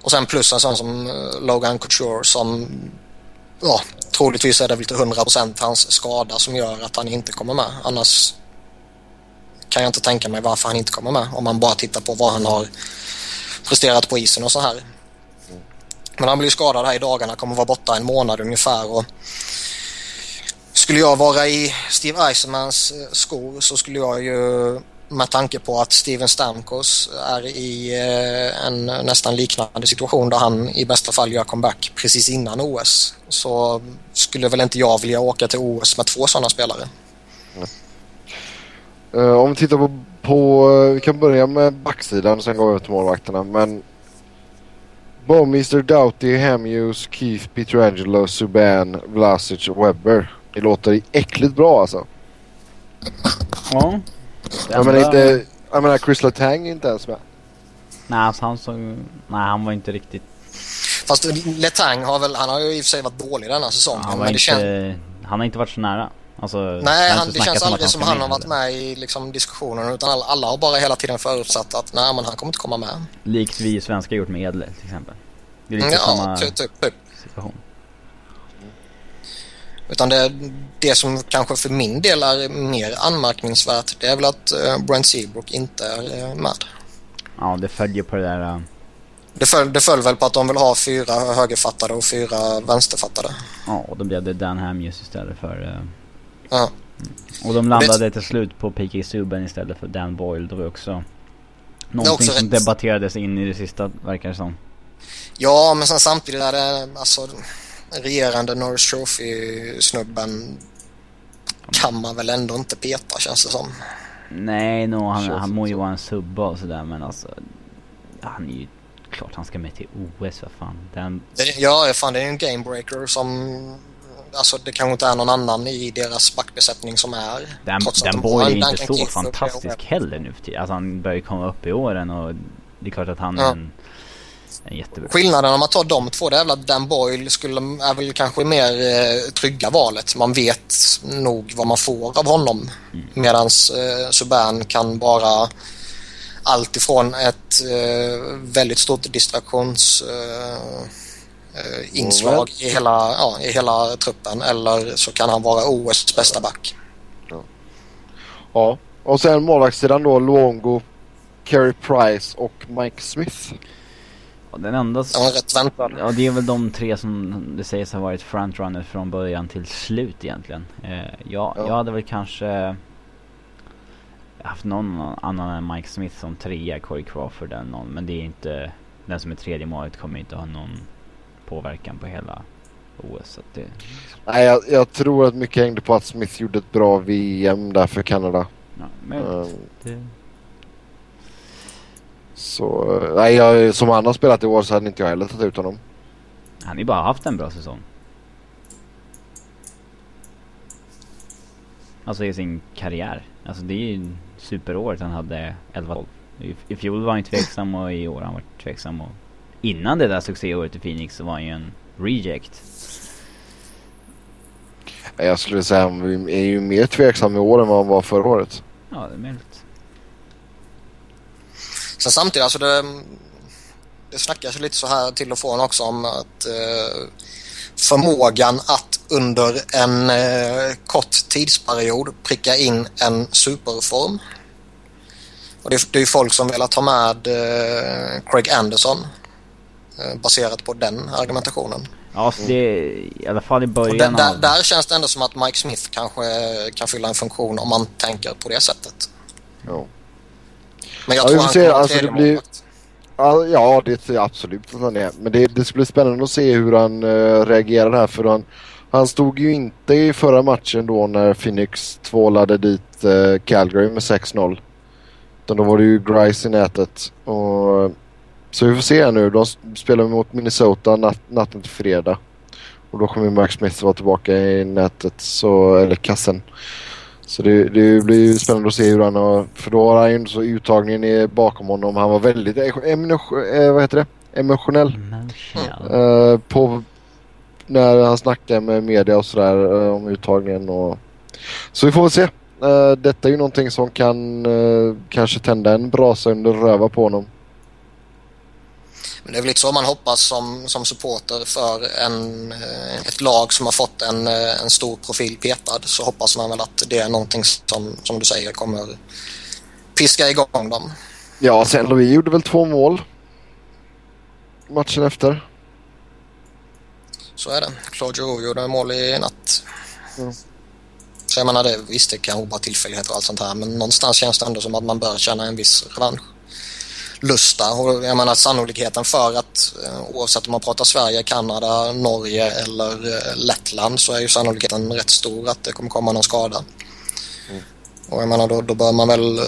Och sen plus en sån som eh, Logan Couture som, ja, troligtvis är det väl till 100% hans skada som gör att han inte kommer med. Annars kan jag inte tänka mig varför han inte kommer med om man bara tittar på vad han har presterat på isen och så här. Men han blir skadad här i dagarna, kommer vara borta en månad ungefär och skulle jag vara i Steve Eisenmans eh, skor så skulle jag ju med tanke på att Steven Stamkos är i eh, en nästan liknande situation där han i bästa fall gör comeback precis innan OS så skulle väl inte jag vilja åka till OS med två sådana spelare. eh, om vi tittar på, på, eh, vi kan börja med backsidan och sen gå över till målvakterna. Men Bowmeister, Doughty, Hamhughes, Keith, Pietrangelo, Subban, Vlasic och Webber. Det låter äckligt bra alltså. Ja. Jag menar enda- inte, jag menar Chris Letang är inte ens med. Nej, alltså han såg... Nej, han var inte riktigt... Fast Letang har väl, han har ju i och för sig varit dålig denna säsongen. Han, men det inte, känns, han har inte varit så nära. Alltså, nej, han, det känns aldrig som ska han har varit med i liksom, diskussionen. Utan alla, alla har bara hela tiden förutsatt att nej, men han kommer inte komma med. Likt vi svenskar gjort med Edler till exempel. Det är lite Ja, samma typ, typ, typ. situation. Utan det, det som kanske för min del är mer anmärkningsvärt det är väl att uh, Brent Seabrook inte är uh, med. Ja, det följer på det där... äh, Det föll, det föll väl på att de vill ha fyra högerfattade och fyra vänsterfattade. Ja, och då blev det Dan Hamius istället för... äh, Ja. Och de landade till slut på P.K. Subban istället för Dan Boyle. Det var också någonting också som rätt. debatterades in i det sista, verkar det som. ja, men sen samtidigt är det alltså regerande Norris Trophy-snubben kan man väl ändå inte peta känns det som. Nej, no, han, han må ju vara en subba och sådär men alltså... Han är ju... Klart han ska med till OS, vad fan. Den, Det, ja, fan det är ju en gamebreaker som... Alltså det kanske inte är någon annan i deras backbesättning som är. den, trots den Boyle är inte så fantastisk heller nu för tiden. Alltså han börjar ju komma upp i åren och det är klart att han är Ja. en, en jättebra... Skillnaden om man tar de två det är väl att Dan Boyle skulle, är väl kanske mer eh, trygga valet. Man vet nog vad man får av honom. Mm. Medan eh, Subban kan bara allt ifrån ett eh, väldigt stort distraktions eh, eh, inslag i hela, ja, i hela truppen eller så kan han vara OS bästa back. Ja. Och sen målvaktssidan då Luongo, Carey Price och Mike Smith. Den enda... Ja, rätt väntad. Ja, det är väl de tre som det sägs ha varit frontrunners från början till slut egentligen. Eh, jag, Ja. jag hade väl kanske haft någon annan än Mike Smith som trea, Corey Crawford eller någon. Men det är inte, den som är tredje målet kommer inte ha någon påverkan på hela OS. Så att det, Nej, jag, jag tror att mycket hängde på att Smith gjorde ett bra VM där för Kanada. ja, men Eh, det, Så, nej, jag, som han har spelat i år så hade inte jag heller tagit ut honom. han har ju bara haft en bra säsong. Alltså i sin karriär. Alltså det är ju superåret han hade 11-12. I, I fjol var han ju tveksam och i år har han varit tveksam. Och innan det där succéåret i Phoenix så var han ju en reject. Jag skulle säga att han är ju mer tveksam i år än vad han var förra året. Ja, det är möjligt. Sen samtidigt, alltså det, det snackas ju lite så här till och från också om att eh, förmågan att under en eh, kort tidsperiod pricka in en superform. Och det, är- det är ju folk som velat ha med eh, Craig Anderson eh, baserat på den argumentationen. Ja, så det i alla fall i början där, där, av... där känns det ändå som att Mike Smith kanske kan fylla en funktion om man tänker på det sättet. Ja, Men jag Ja, tror han se. Alltså, det blir-. Ja, det är absolut att han är. Men det, det ska bli spännande att se hur han uh, reagerar här. För han, han stod ju inte i förra matchen då när Phoenix tvålade dit uh, Calgary med 6-0. Utan då var det ju Grice i nätet. Och, så vi får se nu. De spelar mot Minnesota nat, natten till fredag. Och då kommer Mark Smith vara tillbaka i nätet, så, eller kassen. Så det, det blir ju spännande att se hur han har... För då har han ju så uttagningen är bakom honom. Han var väldigt emotion, eh, vad heter det? emotionell eh, på när han snackade med media och sådär eh, om uttagningen. Och, så vi får väl se. Detta är ju någonting som kan kanske tända en brasa under röva på honom. Men det är väl lite så man hoppas som, som supporter för en, eh, ett lag som har fått en, eh, en stor profil petad så hoppas man väl att det är någonting som, som du säger kommer piska igång dem. Ja, sen Louis gjorde väl två mål. Matchen efter. Så är det. Claude Giroux gjorde mål i natt. Mm. Så jag menar, det, visst det kan vara tillfälligheter och allt sånt här men någonstans känns det ändå som att man bör känna en viss revansch. Lusta och jag menar sannolikheten för att eh, oavsett om man pratar Sverige, Kanada, Norge eller eh, Lettland så är ju sannolikheten rätt stor att det kommer komma någon skada. Och jag menar då, då bör man väl eh,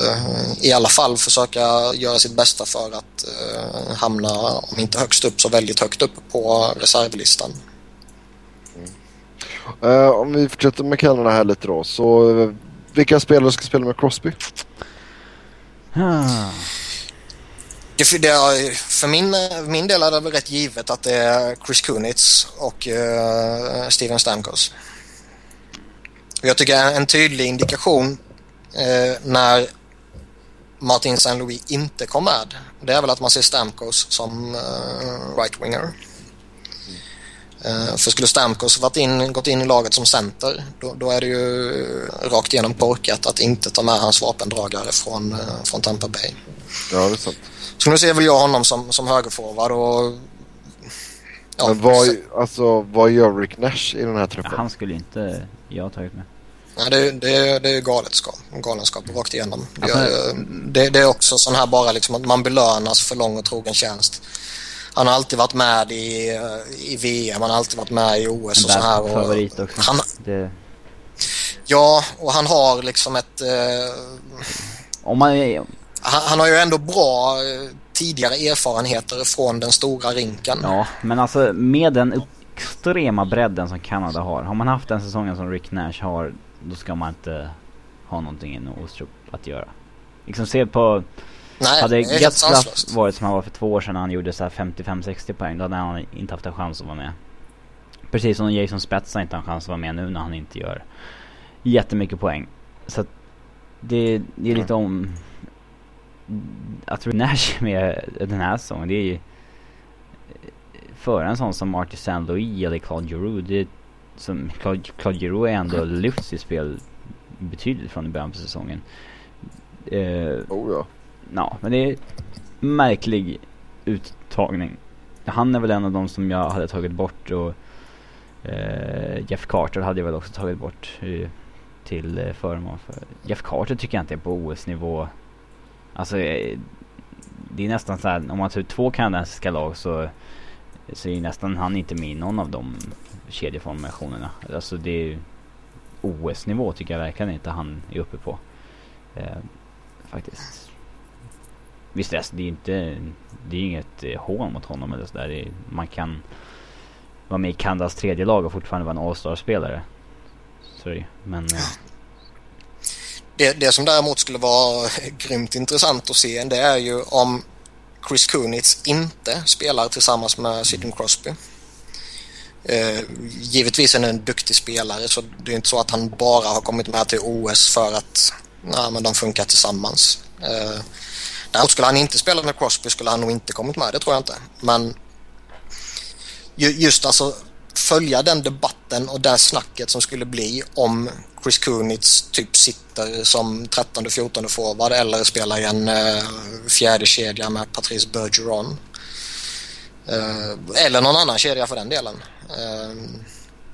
i alla fall försöka göra sitt bästa för att eh, hamna, om inte högst upp så väldigt högt upp på reservlistan. Eh, om vi fortsätter med Kanada här lite då. Så vilka spelare ska spela med Crosby? Ah det, det, för min, min del är det väl rätt givet att det är Chris Kunitz och uh, Steven Stamkos. Jag tycker en tydlig indikation uh, när Martin St. Louis inte kom med det är väl att man ser Stamkos som eh, uh, right-winger. Uh, för skulle Stamkos varit in, gått in i laget som center då, då är det ju rakt igenom korkat att inte ta med hans vapendragare från, uh, från Tampa Bay. Ja, det är sant. Så nu ser väl jag honom som, som högerforward och... Ja, Men vad, alltså, vad gör Rick Nash i den här truppen? Ja, han skulle inte jag tagit med. Ja, det, det, det är galenskap, galenskap rakt igenom. Alltså, det, det, är också sån här bara liksom att man belönas för lång och trogen tjänst. Han har alltid varit med i, i VM, han har alltid varit med i OS och så här. Och favorit också. Han, det... Ja, och han har liksom ett... Eh, Om man, han, han, har ju ändå bra eh, tidigare erfarenheter från den stora rinken. Ja, men alltså med den extrema bredden som Kanada har. Har man haft den säsongen som Rick Nash har, då ska man inte ha någonting i en Ostrup att göra. Liksom se på... Nej, hade Getzlaff varit som han var för två år sedan när han gjorde så 55-60 poäng, då hade han inte haft en chans att vara med. Precis som Jason Spetsa inte har en chans att vara med nu när han inte gör jättemycket poäng. Så att det, det är lite om att Nash är med den här säsongen, det är ju för en sån som Marty St. Louis eller Claude Giroux. Det, som Claude, Claude Giroux är ändå lyft sitt spel betydligt från i början på säsongen. Uh, oh ja. Ja, men det är märklig uttagning. Han är väl en av de som jag hade tagit bort och uh, Jeff Carter hade jag väl också tagit bort uh, till uh, förmån för. Jeff Carter tycker jag inte är på OS-nivå Alltså eh, det är nästan så här, om man tar ut två kanadensiska lag så, så är nästan han inte med i någon av de kedjeformationerna. Alltså det är OS-nivå tycker jag verkligen inte han är uppe på. Eh, faktiskt. Visst det är inte, det är inget eh, hån mot honom eller sådär. Man kan vara med i Kanadas tredje lag och fortfarande vara en All-star-spelare. Sorry, men... Eh, det, det som däremot skulle vara grymt intressant att se det är ju om Chris Kunitz inte spelar tillsammans med Sidney Crosby. Eh, givetvis är han en duktig spelare så det är inte så att han bara har kommit med till OS för att nej, men de funkar tillsammans. Eh, däremot skulle han inte spela med Crosby skulle han nog inte kommit med, det tror jag inte. Men just alltså följa den debatten och det snacket som skulle bli om Chris Kunitz typ sitter som 13-14 forward eller spelar i en uh, fjärde kedja med Patrice Bergeron. Uh, eller någon annan kedja för den delen. Uh,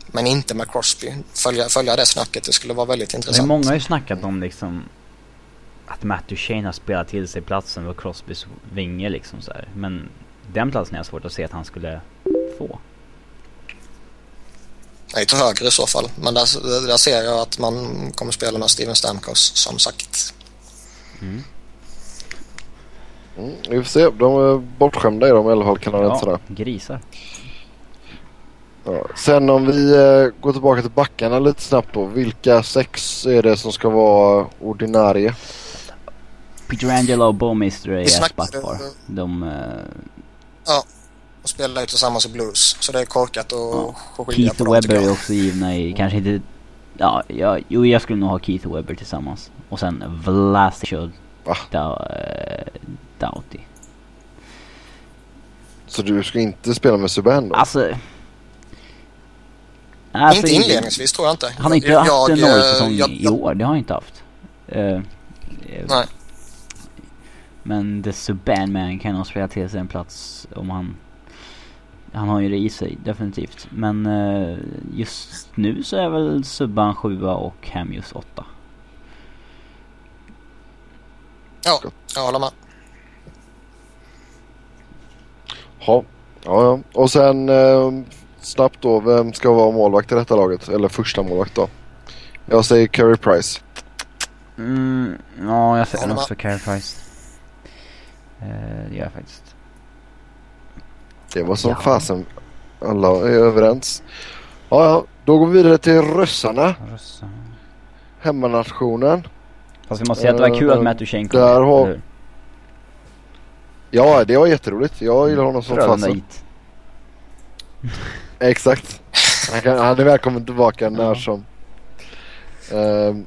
men inte med Crosby. Följa, följa det snacket, det skulle vara väldigt intressant. Men många har ju snackat om liksom att Matt Duchene har spelat till sig platsen och Crosbys vinge liksom så här. Men den platsen är svårt att se att han skulle få. Nej, till höger i så fall. Men där, där ser jag att man kommer spela med Steven Stamkos som sagt. Mm. Mm, vi får se. De är bortskämda i de i alla fall kanadensarna. Ja, grisar. Ja. Sen om vi eh, går tillbaka till backarna lite snabbt då. Vilka sex är det som ska vara ordinarie? Peter Angelo och Bowmister är ett kvar. De... Eh... Ja och spelar ju tillsammans i Blues. Så det är korkat och ja. skilja Keith på Webber är också givna i, kanske inte... Ja, ja, jo jag skulle nog ha Keith och Webber tillsammans. Och sen Vlasic och da, äh, Doughty. Så du ska inte spela med Subban då? Alltså... Alltså, inte inledningsvis tror jag inte. Han har inte jag, haft en nollsäsong i år, det har han inte haft. Uh, nej. Men The Subban Man kan nog spela till sig en plats om han han har ju det i sig, definitivt. Men eh, just nu så är väl Subban 7 och Hamius 8. Ja, jag håller med. Ja, ja, ja. Och sen eh, snabbt då, vem ska vara målvakt i detta laget? Eller första målvakt då? Jag säger Carey Price. Mm, ja, jag säger också Carey Price. Eh, det gör jag faktiskt. Det var som ja. fasen. Alla är överens. Ja, ja. Då går vi vidare till ryssarna. Ryssarna. Hemmanationen. Fast vi måste säga att det var kul att eh, Matt Duchene kom Där har... Ja, det var jätteroligt. Jag gillar honom som fasen. hit. Exakt. Han, kan, han är välkommen tillbaka när Ja. som. Ehm,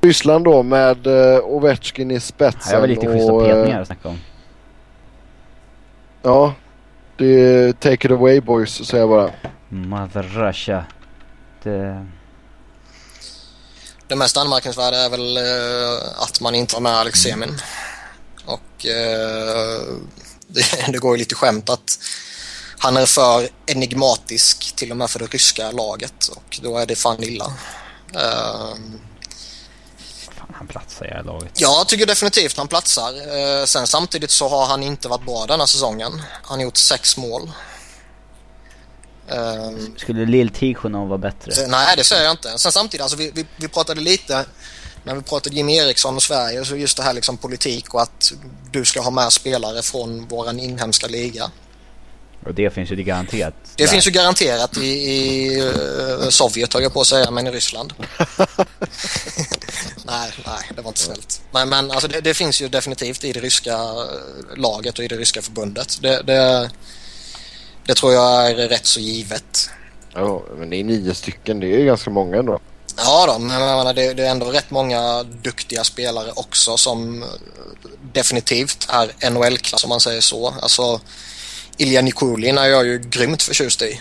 Ryssland då med uh, Ovechkin i spetsen. Här har vi lite schyssta och, eh, petningar att snacka om. Ja. Det är take it away boys säger jag bara. Mother Russia. Det... Det mest anmärkningsvärda är väl eh, att man inte har med Alex Semin. Och eh, det, det går ju lite skämt att han är för enigmatisk till och med för det ryska laget och då är det fan illa. Fan, han platsar i det här laget. jag tycker definitivt han platsar. Eh, sen samtidigt så har han inte varit bra denna säsongen. Han har gjort sex mål. Eh, Skulle Lill Tikhonov vara bättre? Så, nej, det säger jag inte. Sen samtidigt, alltså, vi, vi, vi pratade lite när vi pratade Jimmy Eriksson och Sverige, så just det här liksom politik och att du ska ha med spelare från våran inhemska liga. Och det finns ju det garanterat. Det där. finns ju garanterat i, i eh, Sovjet, höll jag på att säga, men i Ryssland. nej, nej, det var inte snällt. Men, men alltså, det, det finns ju definitivt i det ryska eh, laget och i det ryska förbundet. Det, det, det tror jag är rätt så givet. Ja, men det är nio stycken. Det är ganska många ändå. Ja då, men jag menar, det, det är ändå rätt många duktiga spelare också som eh, definitivt är NHL-klass om man säger så. Alltså Ilja Nikulin är jag ju grymt förtjust i.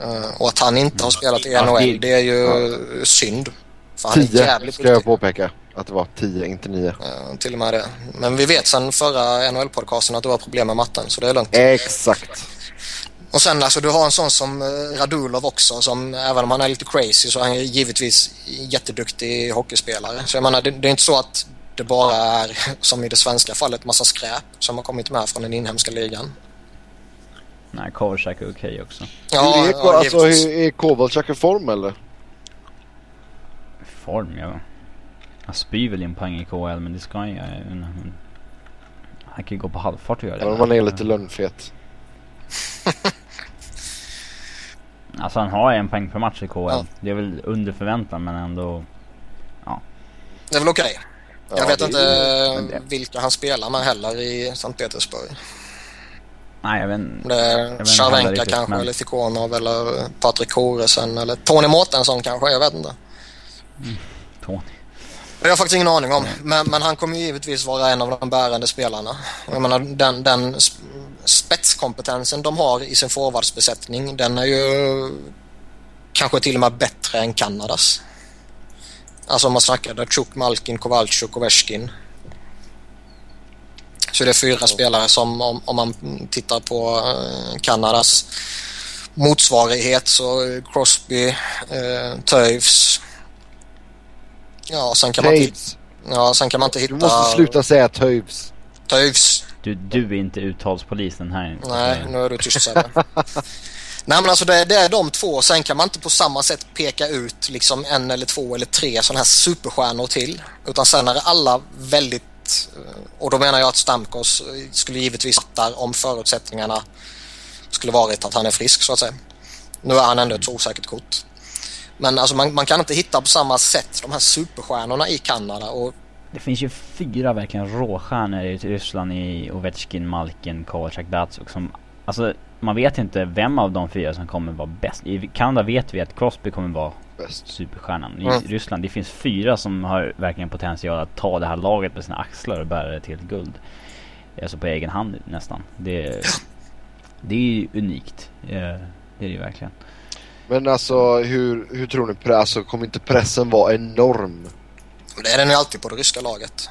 Eh, och att han inte har spelat i Ja, NHL, det- är ju synd. För han är Tio jävligt ska jag påpeka. Att det var tio, inte nio. Eh, till och med det. Men vi vet sen förra NHL-podcasten att det var problem med matten, så det är lugnt. Exakt. Och sen alltså du har en sån som eh, Radulov också som även om han är lite crazy så är han givetvis jätteduktig hockeyspelare. Så jag menar det, det är inte så att det bara är som i det svenska fallet massa skräp som har kommit med från den inhemska ligan. Nej, Kovacic är okej också. Ja, är, ja alltså, givetvis. är, är Kovalchuk i form eller? Form, ja. Han spyr väl in poäng i KL men det ska han ju. men- Han kan ju gå på halvfart och göra det. Även om man är lite lönnfet. Alltså han har en poäng per match i KL. Ja. Det är väl under förväntan men ändå. Det är väl okej. Jag Ja, vet är- inte men det- vilka han spelar med heller i Sankt Petersburg. Nej jag vet inte. Det Cervenka kanske men- eller Tikhonov eller Patrik Koresen eller Tony Mårtensson kanske, jag vet inte. Tony. Det har jag faktiskt ingen aning om. Men, men han kommer ju givetvis vara en av de bärande spelarna. Jag menar, den, den sp- spetskompetensen de har i sin forwardsbesättning, den är ju kanske till och med bättre än Kanadas. Alltså om man snackar Datsjuk, Malkin, Kowalczyk Ovechkin. Så det är fyra spelare som om, om man tittar på eh, Kanadas motsvarighet så eh, Crosby, eh, Toews. Ja, sen kan man inte Taves. Ja, sen kan man inte hitta... Du måste sluta säga Toews. Toews. Du, du är inte uttalspolisen här. Nej, nu är du tyst Sebbe. Nej men alltså det, det är de två. Sen kan man inte på samma sätt peka ut liksom en eller två eller tre sådana här superstjärnor till. Utan sen är det alla väldigt... Och då menar jag att Stamkos skulle givetvis fattar om förutsättningarna skulle varit att han är frisk så att säga. Nu är han ändå ett osäkert kort. Men alltså man, man kan inte hitta på samma sätt de här superstjärnorna i Kanada och Det finns ju fyra verkligen råstjärnor i Ryssland i Ovechkin, Malkin, Kovacic, Datsuk som... Alltså man vet inte vem av de fyra som kommer vara bäst. I Kanada vet vi att Crosby kommer vara Bäst. superstjärnan. I Mm. Ryssland, det finns fyra som har verkligen potential att ta det här laget på sina axlar och bära det till ett guld. Alltså på egen hand nästan. Det, det är ju unikt. Eh, Det är det ju verkligen. Men alltså hur, hur tror ni? Alltså kommer inte pressen vara enorm? det är den ju alltid på det ryska laget.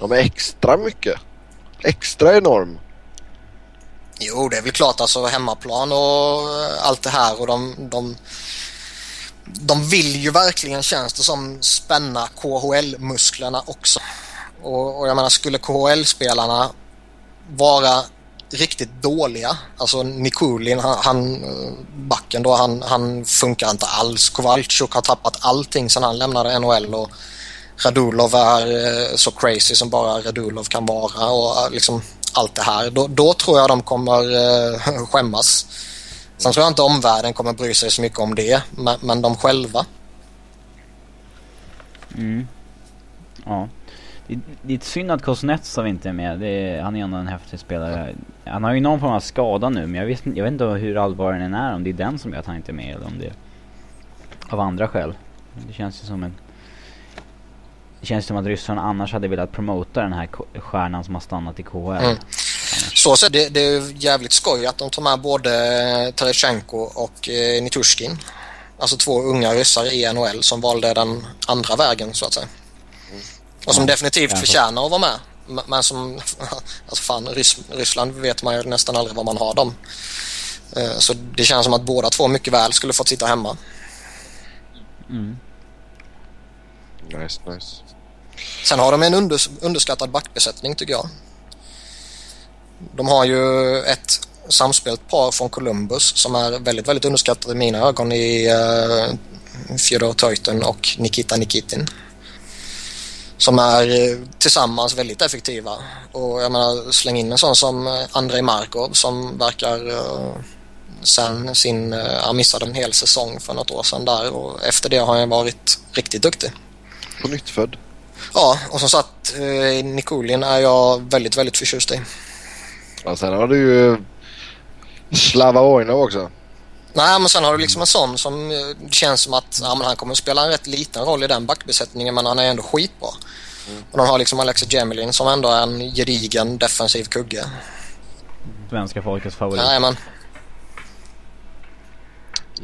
De är extra mycket. Extra enorm. Jo, det är väl klart alltså hemmaplan och eh, allt det här och de, de, de vill ju verkligen känns det som spänna KHL-musklerna också. Och, och jag menar skulle KHL-spelarna vara riktigt dåliga, alltså Nikulin, han, han eh, backen då, han, han funkar inte alls. Kowalczyk har tappat allting sedan han lämnade NHL och Radulov är eh, så crazy som bara Radulov kan vara och eh, liksom allt det här. Då, då tror jag de kommer eh, skämmas. Sen tror jag inte omvärlden kommer bry sig så mycket om det, men, men de själva. Mm. Ja. Det, det är synd att Kuznetsov inte är med. Det är, han är ändå en häftig spelare. Han har ju någon form av skada nu men jag vet, jag vet inte hur allvarlig den är. Om det är den som gör att han inte är med eller om det är av andra skäl. Det känns ju som en... Det känns som att Ryssland annars hade velat promota den här stjärnan som har stannat i KHL. Mm. Så sett, det, det är jävligt skoj att de tar med både Terechenko och eh, Nitushkin. Alltså två unga ryssar i NHL som valde den andra vägen så att säga. Och som Ja, definitivt ja, förtjänar att vara med. Men som, alltså fan, Rys Ryssland vet man ju nästan aldrig var man har dem. Eh, Så det känns som att båda två mycket väl skulle fått sitta hemma. Mm. Nice, nice. Sen har de en unders underskattad backbesättning tycker jag. De har ju ett samspelt par från Columbus som är väldigt, väldigt underskattat i mina ögon i eh, uh, Fjodor Teuten och Nikita Nikitin. Som är eh, tillsammans väldigt effektiva. Och jag menar, släng in en sån som eh, Andrei Markov som verkar uh, sen sin, uh, han missade en hel säsong för något år sedan där och efter det har han varit riktigt duktig. På nytt född. Ja, och som sagt, eh, Nikulin är jag väldigt, väldigt förtjust i. Ja, sen har du ju Slava Vojnov också. Nej, men sen har du liksom en sån som eh, det känns som att ja, men han kommer att spela en rätt liten roll i den backbesättningen men han är ändå skitbra. Och de har liksom Alexei Jemelin som ändå är en gedigen defensiv kugge. Svenska folkets favorit. Nej, men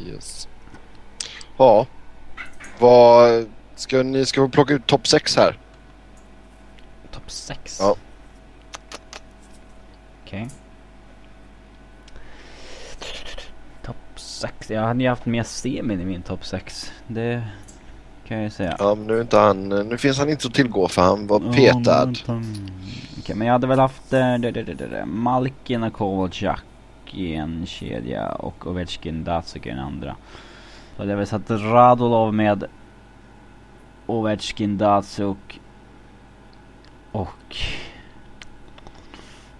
Yes. Ja. Vad... Ska ni ska vi plocka ut topp 6 här? Topp 6? Ja. Okej. Topp 6. Jag hade ju haft mer semin i min topp 6. Det kan jag ju säga. Ja, men nu är inte han... Nu finns han inte att tillgå för han var petad. Okej, men jag hade väl haft äh, det, det, det, det, det. Malkin och Kovalchuk i en kedja och Ovechkin Datsuk i den andra. Så hade jag väl satt Radulov med Ovechkin Datsuk och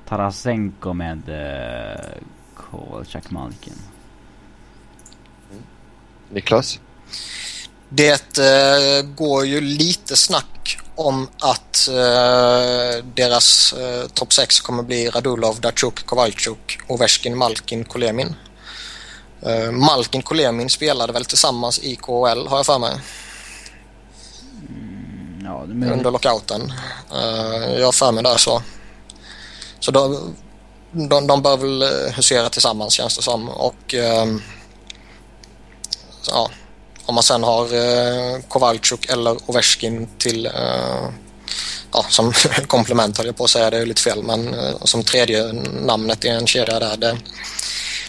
Tarasenko med äh, Kovalchuk Malkin. Niklas? det eh, går ju lite snack om att eh, deras eh, topp 6 kommer bli Radulov, Datsjuk, Kowalczuk, Ovechkin, Malkin, Kolemin. Eh, Malkin, Kolemin spelade väl tillsammans i KHL har jag för mig. Ja, men... under lockouten. Uh, jag har för mig där så. Så de, de, de bör väl eh, husera tillsammans känns det som. Och så, ja, om man sen har eh, uh, Kowalczuk eller Ovechkin till uh, ja, som komplement höll jag på att säga, det är lite fel men uh, som tredje namnet i en kedja där. Det,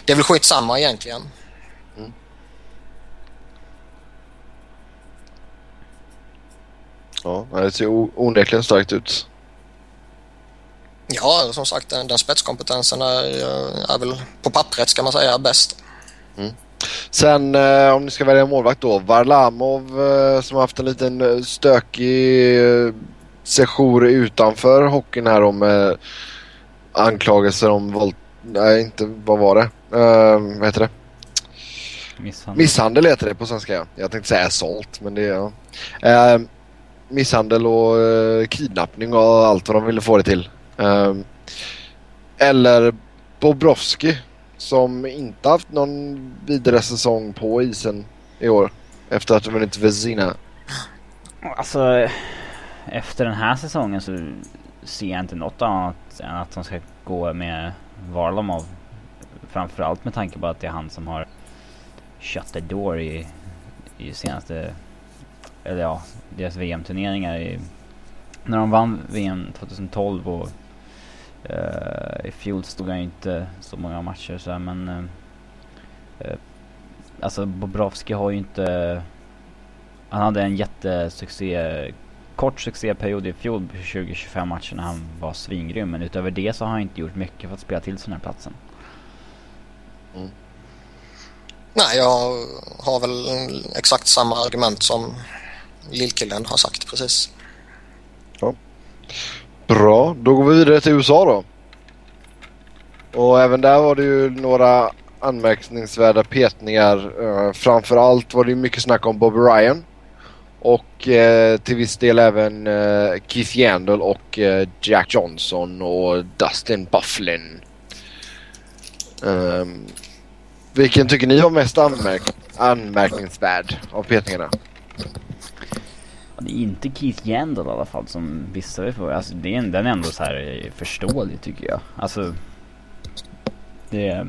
det är väl skitsamma egentligen. Ja, det ser onekligen starkt ut. Ja, som sagt den, den spetskompetensen är, eh, är väl på pappret ska man säga bäst. Sen eh, om ni ska välja målvakt då. Varlamov eh, som har haft en liten eh, stökig eh, session utanför hockeyn här om eh, anklagelser om våld... Nej, inte vad var det? Eh, vad heter det? Misshandel. Misshandel heter det på svenska ja. Jag tänkte säga assault men det är... Ja. Misshandel och eh, kidnappning och allt vad de ville få det till. Eh, eller Bobrovski som inte haft någon vidare säsong på isen i år. Efter att ha vunnit Vezina. Alltså, efter den här säsongen så ser jag inte något annat än att de ska gå med Varlamov. Framförallt med tanke på att det är han som har shut the door i, i senaste, eller ja, deras VM-turneringar. I, när de vann VM 2012 och eh, i fjol stod han ju inte så många matcher så här, men eh, eh alltså Bobrovski har ju inte han hade en jättesuccé, kort succéperiod i fjol, 20-25 matcher när han var svingrym. Men utöver det så har han inte gjort mycket för att spela till sig den här platsen. Mm. Nej, jag har väl exakt samma argument som lillkillen har sagt precis. Bra, då går vi vidare till USA då. Och även där var det ju några anmärkningsvärda petningar. Uh, framförallt var det ju mycket snack om Bob Ryan. Och eh, till viss del även eh, Keith Yandel och eh, Jack Johnson och Dustin Bufflin. Um, vilken tycker ni var mest anmärk anmärkningsvärd av petningarna? Det är inte Keith Yandel i alla fall som vissa vi får. Alltså det är, den är ändå så här förståelig tycker jag. Alltså. Det är,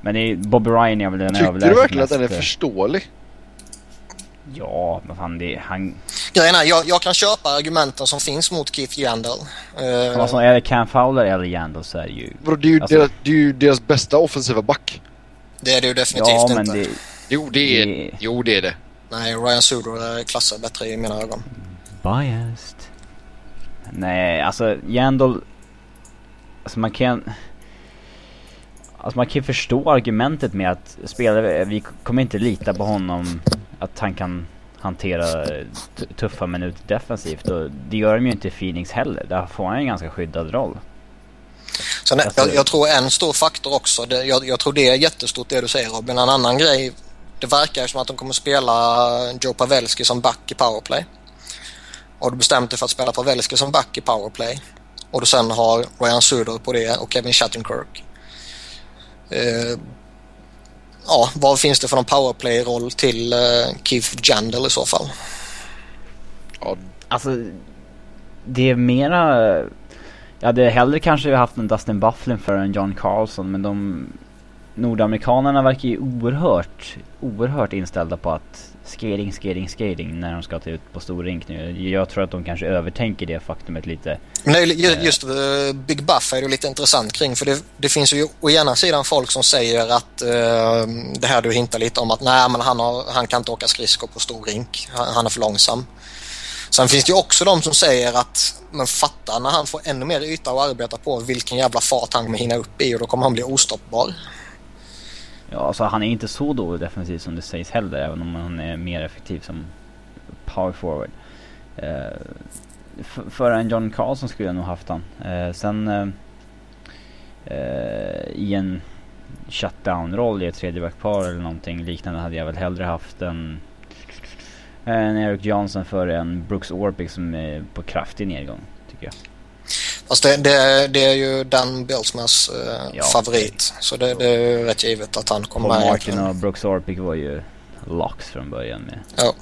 Men det är, Bobby Ryan är väl den Tycker du verkligen att den är förståelig? Ja, men fan det han... Grejen är, jag, jag kan köpa argumenten som finns mot Keith Yandel. Uh, alltså är det Cam Fowler eller Yandel så är det ju... Bro, det, är ju alltså... deras, det är ju deras bästa offensiva back. Det är det ju definitivt ja, men inte. Det... Jo, det är det. Jo, det är det. Nej, Ryan Suder är klasser bättre i mina ögon. Biased. Nej, alltså Yandel... Alltså man kan... Alltså man kan ju förstå argumentet med att spelare, vi kommer inte lita på honom att han kan hantera tuffa minuter defensivt och det gör de ju inte i Phoenix heller. Där får han en ganska skyddad roll. Sen, alltså, jag, jag, tror en stor faktor också, det, jag, jag, tror det är jättestort det du säger Robin. En annan grej, det verkar som att de kommer spela Joe Pavelski som back i powerplay. Och du bestämt dig för att spela Pavelski som back i powerplay. Och du sen har Ryan Suder på det och Kevin Shattenkirk. Eh, ja, vad finns det för någon powerplay-roll till uh, Keith Jandel i så fall? Ja. Alltså, det är mera... Jag hade hellre kanske haft en Dustin Bufflin för en John Carlson men de nordamerikanerna verkar ju oerhört, oerhört inställda på att skating, skating, skating när de ska ta ut på stor rink nu. Jag tror att de kanske övertänker det faktumet lite. Men det är just uh, Big Buff är det lite intressant kring för det, det, finns ju å ena sidan folk som säger att uh, det här du hintar lite om att nej men han, har, han kan inte åka skridskor på stor rink. Han, han är för långsam. Sen finns det ju också de som säger att men fatta när han får ännu mer yta att arbeta på vilken jävla fart han kommer hinna upp i och då kommer han bli ostoppbar. Ja, alltså han är inte så dålig defensivt som det sägs heller, även om han är mer effektiv som power forward. Eh, för en John Carlson skulle jag nog haft han. Eh, sen eh, eh i en shutdown-roll i ett tredjebackpar eller någonting liknande hade jag väl hellre haft en, en Eric Johnson för en Brooks Orpik som är på kraftig nedgång, tycker jag. Fast det, det, det är ju Dan Bilsmers eh, ja. favorit. Så det, det är rätt givet att han kommer med. Martin och Brooks Orpik var ju locks från början med. Ja.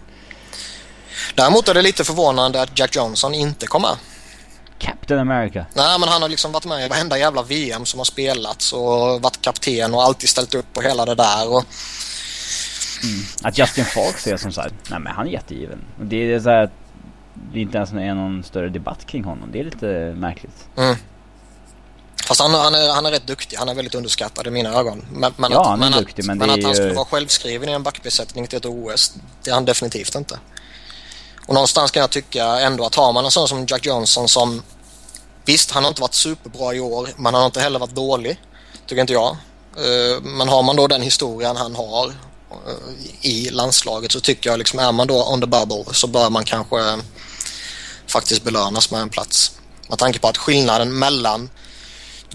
Däremot är det lite förvånande att Jack Johnson inte kom med. Captain America. Nej, men han har liksom varit med i varenda jävla VM som har spelats och varit kapten och alltid ställt upp på hela det där. Och... Mm. Att Justin Falks är som sagt, nej men han är jättegiven. Det är så här det inte ens är någon större debatt kring honom. Det är lite märkligt. Mm. Fast han, han, är, han är rätt duktig. Han är väldigt underskattad i mina ögon. Men, men ja, att, han är men duktig. men, men att ju... han skulle vara självskriven i en backbesättning till ett OS, det är han definitivt inte. Och någonstans kan jag tycka ändå att har man en sån som Jack Johnson som Visst, han har inte varit superbra i år, men han har inte heller varit dålig. Tycker inte jag. Eh, men har man då den historien han har eh, i landslaget så tycker jag liksom är man då on the bubble så bör man kanske faktiskt belönas med en plats. Med tanke på att skillnaden mellan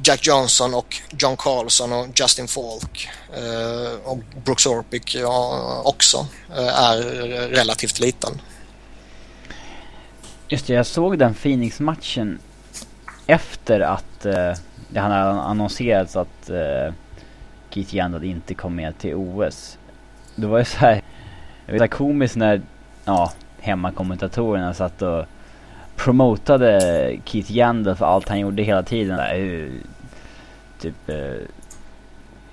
Jack Johnson och John Carlson och Justin Falk eh, och Brooks Orpik ja, också eh, är relativt liten. Just det, jag såg den Phoenix-matchen efter att eh, det hade annonserats att eh, Keith Yandad inte kom med till OS. Det var ju så här, jag vet, komiskt när ja, hemmakommentatorerna satt och promotade Keith Yandel för allt han gjorde hela tiden. Där, typ... Eh,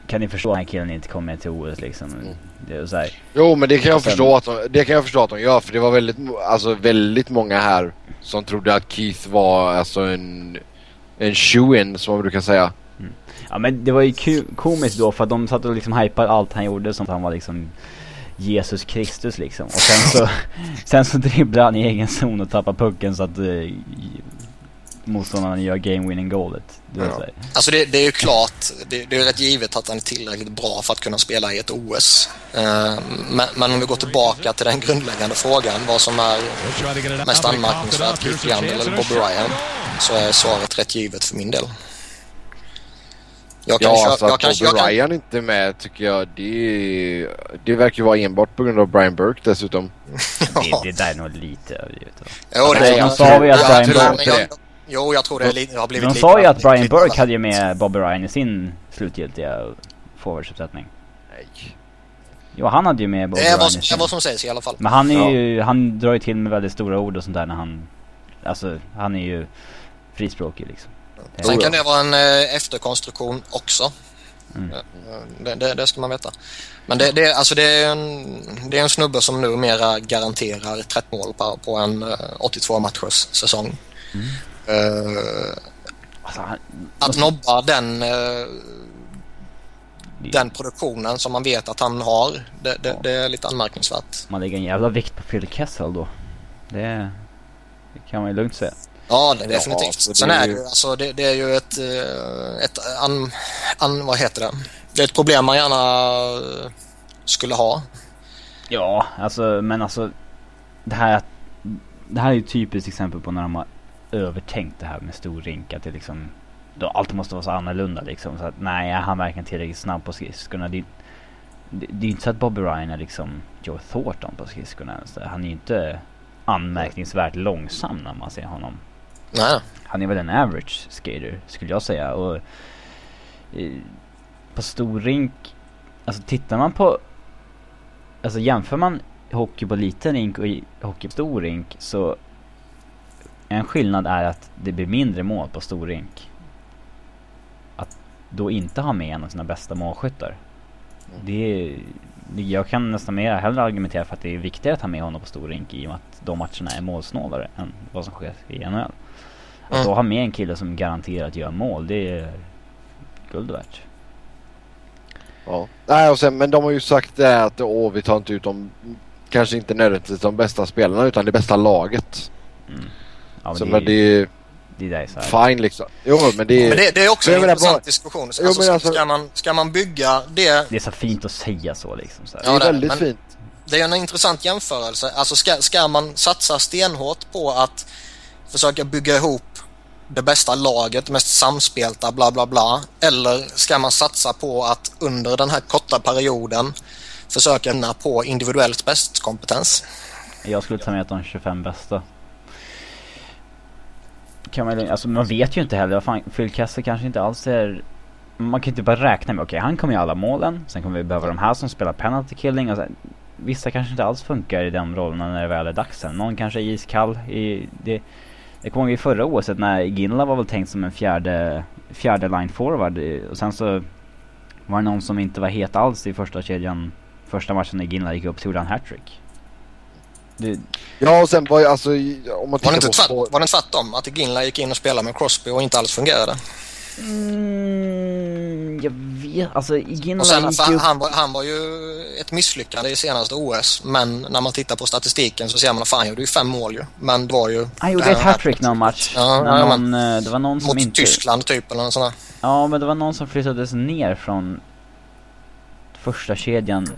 kan ni förstå att den här killen inte kommer till OS liksom? Mm. Det så här. Jo men det kan jag sen, förstå att de, det kan jag förstå att de gör för det var väldigt, alltså väldigt många här som trodde att Keith var alltså en, en shoe-in som man brukar säga. Mm. Ja men det var ju komiskt då för att de satt och liksom hypade allt han gjorde som att han var liksom Jesus Kristus liksom. Och sen så, sen så dribblar han i egen zon och tappar pucken så att eh, motståndarna gör game winning goalet. Ja. Alltså det, det, är ju klart, det, det, är rätt givet att han är tillräckligt bra för att kunna spela i ett OS. Uh, eh, men, men, om vi går tillbaka till den grundläggande frågan, vad som är mest anmärkningsvärt, Keith Yandel eller Bobby Ryan, så är svaret rätt givet för min del. Jag kan Ja, köpa, alltså jag att kan, Bobby jag kan, Ryan inte är med tycker jag det, det verkar ju vara enbart på grund av Brian Burke dessutom. Det, det där är nog lite överdrivet. Jo, det, Nej, de jag- sa ju att Brian Burke- jag- Jo, jag tror det är lite, har blivit De lite sa ju att Brian lite- Burke hade ju med Bobby Ryan i sin slutgiltiga forwardsuppsättning. Nej. Jo, han hade ju med Bobby Det är Ryan som- det är vad som sägs i alla fall. Men han är Ja. ju, han drar ju till med väldigt stora ord och sånt där när han, alltså han är ju frispråkig liksom. Sen Jo, kan ja. det vara en eh, efterkonstruktion också. Mm. Eh, Det, det, det ska man veta. Men det, det, alltså det, är en, det är en snubbe som numera garanterar 30 mål på, på en eh, 82 matchers säsong. Mm. Eh, Alltså, han, att nobba den, eh, det- den produktionen som man vet att han har, det, det, det är lite anmärkningsvärt. man lägger en jävla vikt på Phil Kessel då. Det, det kan man ju lugnt säga. Ja, det, Ja, definitivt. det Sen är det ju- alltså, det, det är ju ett, eh, ett an, an, vad heter det? Det är ett problem man gärna eh, skulle ha. Ja, alltså men alltså det här Det här är ju typiskt exempel på när de har övertänkt det här med stor rink att det liksom då allt måste vara så annorlunda liksom så att nej han verkligen tillräckligt snabb på skridskorna det, det, det är ju inte så att Bobby Ryan är liksom Joe Thornton på skridskorna ens. Han är ju inte anmärkningsvärt långsam när man ser honom Nej. han är väl en average skater skulle jag säga och eh, på stor rink, alltså tittar man på, alltså jämför man hockey på liten rink och hockey på stor rink så en skillnad är att det blir mindre mål på stor rink. Att då inte ha med en av sina bästa målskyttar. Det är, jag kan nästan mer hellre argumentera för att det är viktigare att ha med honom på stor rink i och med att de matcherna är målsnålare än vad som sker i NHL. Att Mm. då ha med en kille som garanterat gör mål, det är guld värt. Ja. Nej, och sen, men de har ju sagt det här att åh, vi tar inte ut de, kanske inte nödvändigtvis de bästa spelarna utan det bästa laget. Mm. Ja, men så det, men det är det där är så här. fine liksom. Jo men det är... Men det, det är också en intressant bara- diskussion. Jo, Alltså, men alltså- ska, man, ska man bygga det Det är så fint att säga så liksom. Så här. det är Ja, det är det, väldigt men- fint. Det är en intressant jämförelse. Alltså ska, ska man satsa stenhårt på att försöka bygga ihop det bästa laget, mest samspelta, bla bla bla. Eller ska man satsa på att under den här korta perioden försöka vinna på individuellt bäst-kompetens? Jag skulle ta med de 25 bästa. Kan man, alltså man vet ju inte heller. Fan, Phil Kessel kanske inte alls är... Man kan inte bara räkna med, okej han kommer göra alla målen. Sen kommer vi behöva de här som spelar penalty killing. Och vissa kanske inte alls funkar i de rollerna när det väl är dags sen. Någon kanske är iskall. I, det, jag kommer ihåg i förra året när Ginla var väl tänkt som en fjärde, fjärde line forward. eh, Och sen så var det någon som inte var het alls i första kedjan. Första matchen när Ginla gick upp så gjorde han hattrick. Det, Ja och sen var ju alltså om man Var det, inte på... tvärt, på var det tvärtom? Att Ginla gick in och spelade med Crosby och inte alls fungerade? Mm, jag vet, alltså Ginla Och sen, gick ju han, var, han var ju ett misslyckande i senaste OS. Men när man tittar på statistiken så ser man att fan, han gjorde ju fem mål ju. Men det var ju... Han gjorde ett hattrick någon match. Ja, när ja, någon, eh, det var någon som Mot inte... Tyskland typ eller något sånt där. Ja, men det var någon som flyttades ner från första kedjan.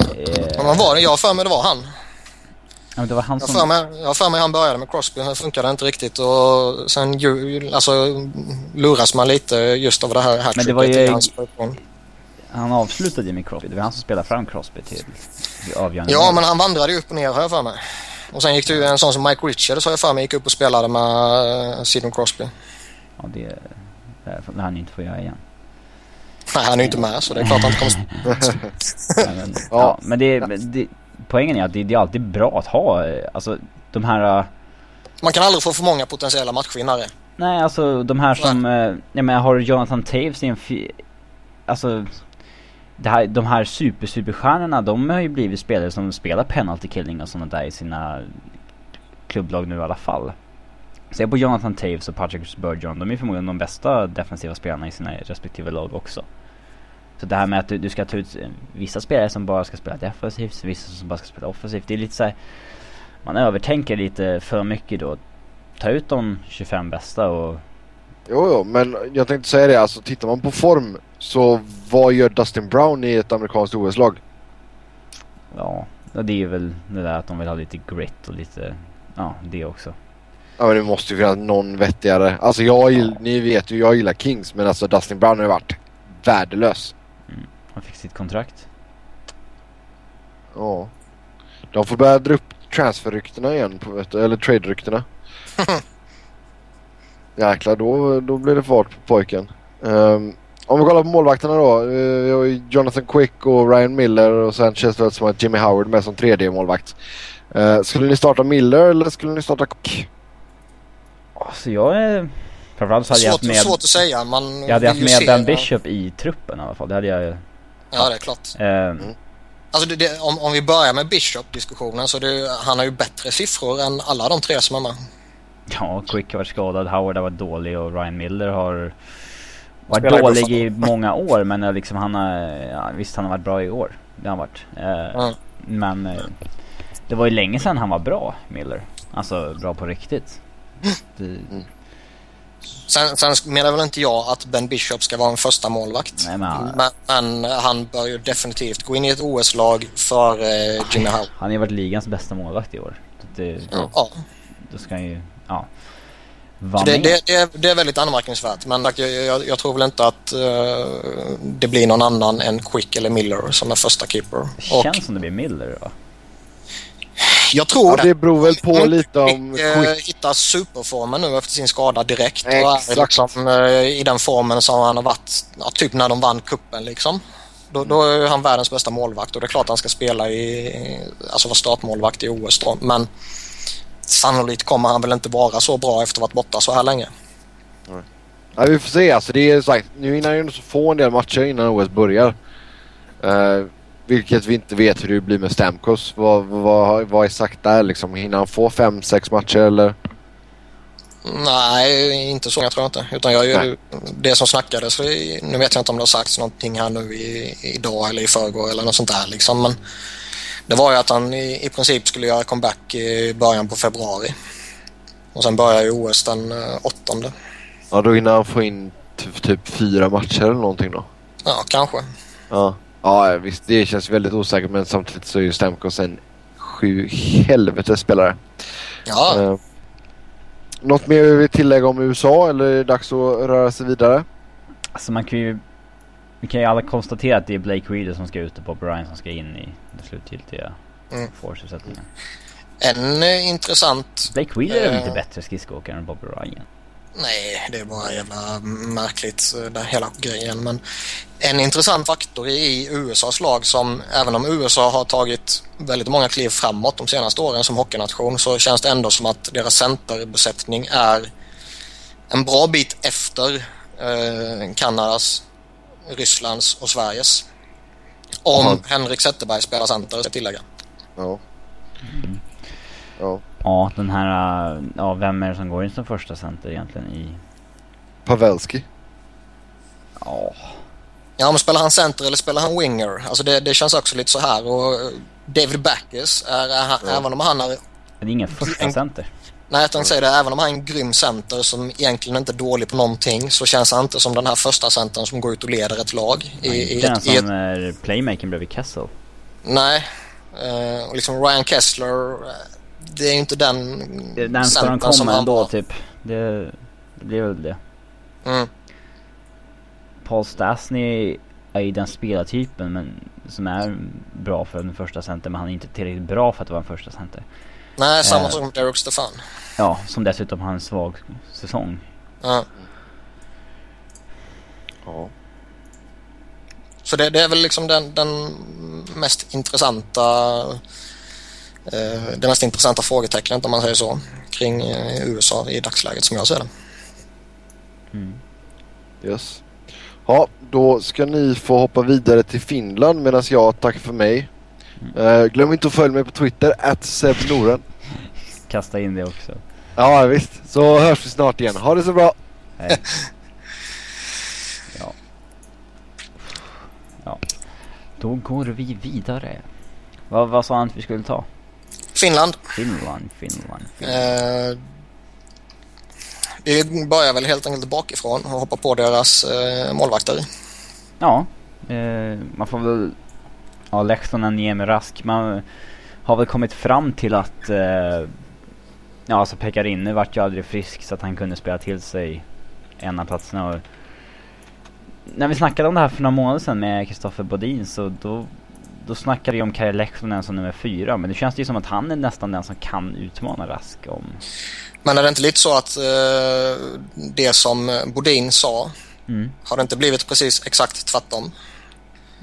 Eh, Men vad var det? Jag för mig det var han. Ja, men det var han som... för mig, jag har för mig han började med Crosby, sen funkade det inte riktigt och sen ju, alltså, luras man lite just av det här Men det var ju- hattricket hans. Han avslutade ju med Crosby. Det var han som spelade fram Crosby till avgörande Ja, men han vandrade ju upp och ner har jag för mig. Och sen gick det ju en sån som Mike Richards har jag för mig gick upp och spelade med uh, Sidney Crosby. Ja, det... Får han inte få göra igen. Nej, han är ju inte med så det är klart han inte kommer... Nej, men, ja. Ja. men det, men det... Poängen är att det, det är alltid bra att ha, eh, alltså de här... eh, Man kan aldrig få för många potentiella matchvinnare. Nej, alltså de här som, eh, jag menar har Jonathan Taves i en Alltså, det här, de här super superstjärnorna, de har ju blivit spelare som spelar penalty killing och sådana där i sina klubblag nu i alla fall. Se på Jonathan Taves och Patrick Spurgeon, de är förmodligen de bästa defensiva spelarna i sina respektive lag också. Så det här med att du, du ska ta ut vissa spelare som bara ska spela defensivt, vissa som bara ska spela offensivt, det är lite så här, Man övertänker lite för mycket då. Ta ut de 25 bästa och Jo, jo, men jag tänkte säga det. Alltså tittar man på form så vad gör Dustin Brown i ett amerikanskt OS-lag? Ja, och det är väl det där att de vill ha lite grit och lite, ja det också. Ja men det måste ju finnas någon vettigare. Alltså jag ni vet ju, jag gillar Kings men alltså Dustin Brown har ju varit värdelös. Han fick sitt kontrakt. Ja. De får börja dra upp transferryktena igen, på, vet du, eller trade-ryktena. Jäklar, då, då blir det fart på pojken. Ehm, om vi kollar på målvakterna då. Uh, vi har Jonathan Quick och Ryan Miller och sen känns det som att Jimmy Howard med som tredje målvakt. Uh, skulle ni starta Miller eller skulle ni starta Quick? Alltså jag är... Framförallt så hade jag haft Svårt, med... svårt att säga. Man Jag hade haft med Ben Bishop i truppen i alla fall. Det hade jag... Ja, det är klart. Eh, Alltså det, det, om, om vi börjar med Bishop-diskussionen så det, han har ju bättre siffror än alla de tre som är med. Ja, Quick har varit skadad, Howard har varit dålig och Ryan Miller har varit Spelar dålig i många år men liksom han har, ja, visst han har varit bra i år. Det har han varit. Eh, Mm. Men eh, det var ju länge sedan han var bra, Miller. Alltså bra på riktigt. Det, Sen, sen menar väl inte jag att Ben Bishop ska vara en första målvakt. Nej, men han- men, men han bör ju definitivt gå in i ett OS-lag för eh, Jimmy Howe. han har ju varit ligans bästa målvakt i år. Det, Ja. Då ska han ju, ja. det, det, det, är, det är väldigt anmärkningsvärt. Men jag, jag, jag tror väl inte att eh, det blir någon annan än Quick eller Miller som är första keeper. Och Känns som det blir Miller va? Jag tror Ja, det beror väl på Om lite om Quick eh, hittar superformen nu efter sin skada direkt. Och Exakt. är liksom, eh, i den formen som han har varit ja, typ när de vann kuppen liksom. Då, då är han världens bästa målvakt och det är klart han ska spela i, alltså vara startmålvakt i OS då. Men sannolikt kommer han väl inte vara så bra efter att ha varit borta så här länge. Ja, vi får se. Alltså, det är sagt, nu hinner han ju få en del matcher innan OS börjar. Eh, vilket vi inte vet hur det blir med Stamkos. Vad, vad, vad är sagt där liksom? Hinner han få fem, sex matcher eller? Nej, inte så jag tror jag inte. Utan jag, Nej. det som snackades, nu vet jag inte om det har sagts någonting här nu i, idag eller i förrgår eller något sånt där liksom. Men det var ju att han i, i princip skulle göra comeback i början på februari. Och sen börjar ju OS den eh, åttonde. Ja, då hinner han få in typ, typ fyra matcher eller någonting då. Ja, kanske. Ja. Ja, visst. Det känns väldigt osäkert men samtidigt så är ju Stamkos en sju helvetes spelare. Ja, Eh, något mer vi vill tillägga om USA eller är det dags att röra sig vidare? Alltså man kan ju... Vi kan ju alla konstatera att det är Blake Reader som ska ut och Bob Ryan som ska in i den slutgiltiga Mm. force-uppsättningen. en eh, intressant... Blake Reader är väl Eh. inte bättre skridskoåkare än Bob Ryan? Nej, det är bara jävla märkligt eh, den hela grejen. Men en intressant faktor i USAs lag som även om USA har tagit väldigt många kliv framåt de senaste åren som hockeynation så känns det ändå som att deras centerbesättning är en bra bit efter eh, Kanadas, Rysslands och Sveriges. Om Ja. Henrik Zetterberg spelar center, ska jag tillägga. Ja. Ja. Ja, den här... Ja, vem är det som går in som första center egentligen i... Pavelski. Ja, Ja, men spelar han center eller spelar han winger? Alltså det, det känns också lite så här. Och eh, David Backes, är, är han, Ja. även om han är... det är ingen första En- center. Nej, jag tänkte säga det. Även om han är en grym center som egentligen inte är dålig på någonting så känns han inte som den här första centern som går ut och leder ett lag. I, i, Inte den ett, i ett, som är playmaking bredvid Kessel. nej. Eh, och liksom Ryan Kessler, eh, det är ju inte den Det är närmsta de han ändå var. typ. Det, det blir väl det. Mm. Paul Stastny är ju den spelartypen men som är bra för en första center men han är inte tillräckligt bra för att vara en första center. Nej, samma Eh. som Derek Stefan. Ja, som dessutom har en svag säsong. Ja. Ja. Så det, det är väl liksom den, den mest intressanta det mest intressanta frågetecknet om man säger så kring eh, USA i dagsläget som jag ser det. Mm. Yes. Ja, då ska ni få hoppa vidare till Finland medan jag tackar för mig. Eh, glöm inte att följa mig på Twitter, @sebnoren. Kasta in det också. Ja visst, så hörs vi snart igen. Ha det så bra! Hej. Ja. Ja. Då går vi vidare. Vad, vad sa han att vi skulle ta? Finland. Finland, Finland, Finland. Eh, vi börjar väl helt enkelt bakifrån och hoppar på deras eh, målvakter. Ja, eh, man får väl... Ja, Lehtonen, Niemi Rask. Man har väl kommit fram till att... Eh, ja alltså Pekarinne vart ju aldrig frisk så att han kunde spela till sig en av platserna och när vi snackade om det här för några månader sedan med Kristoffer Bodin så då då snackade vi om Kari Lehtinen som nummer fyra, men det känns ju som att han är nästan den som kan utmana Rask om... Men är det inte lite så att eh, det som Bodin sa, mm. har det inte blivit precis exakt tvärtom?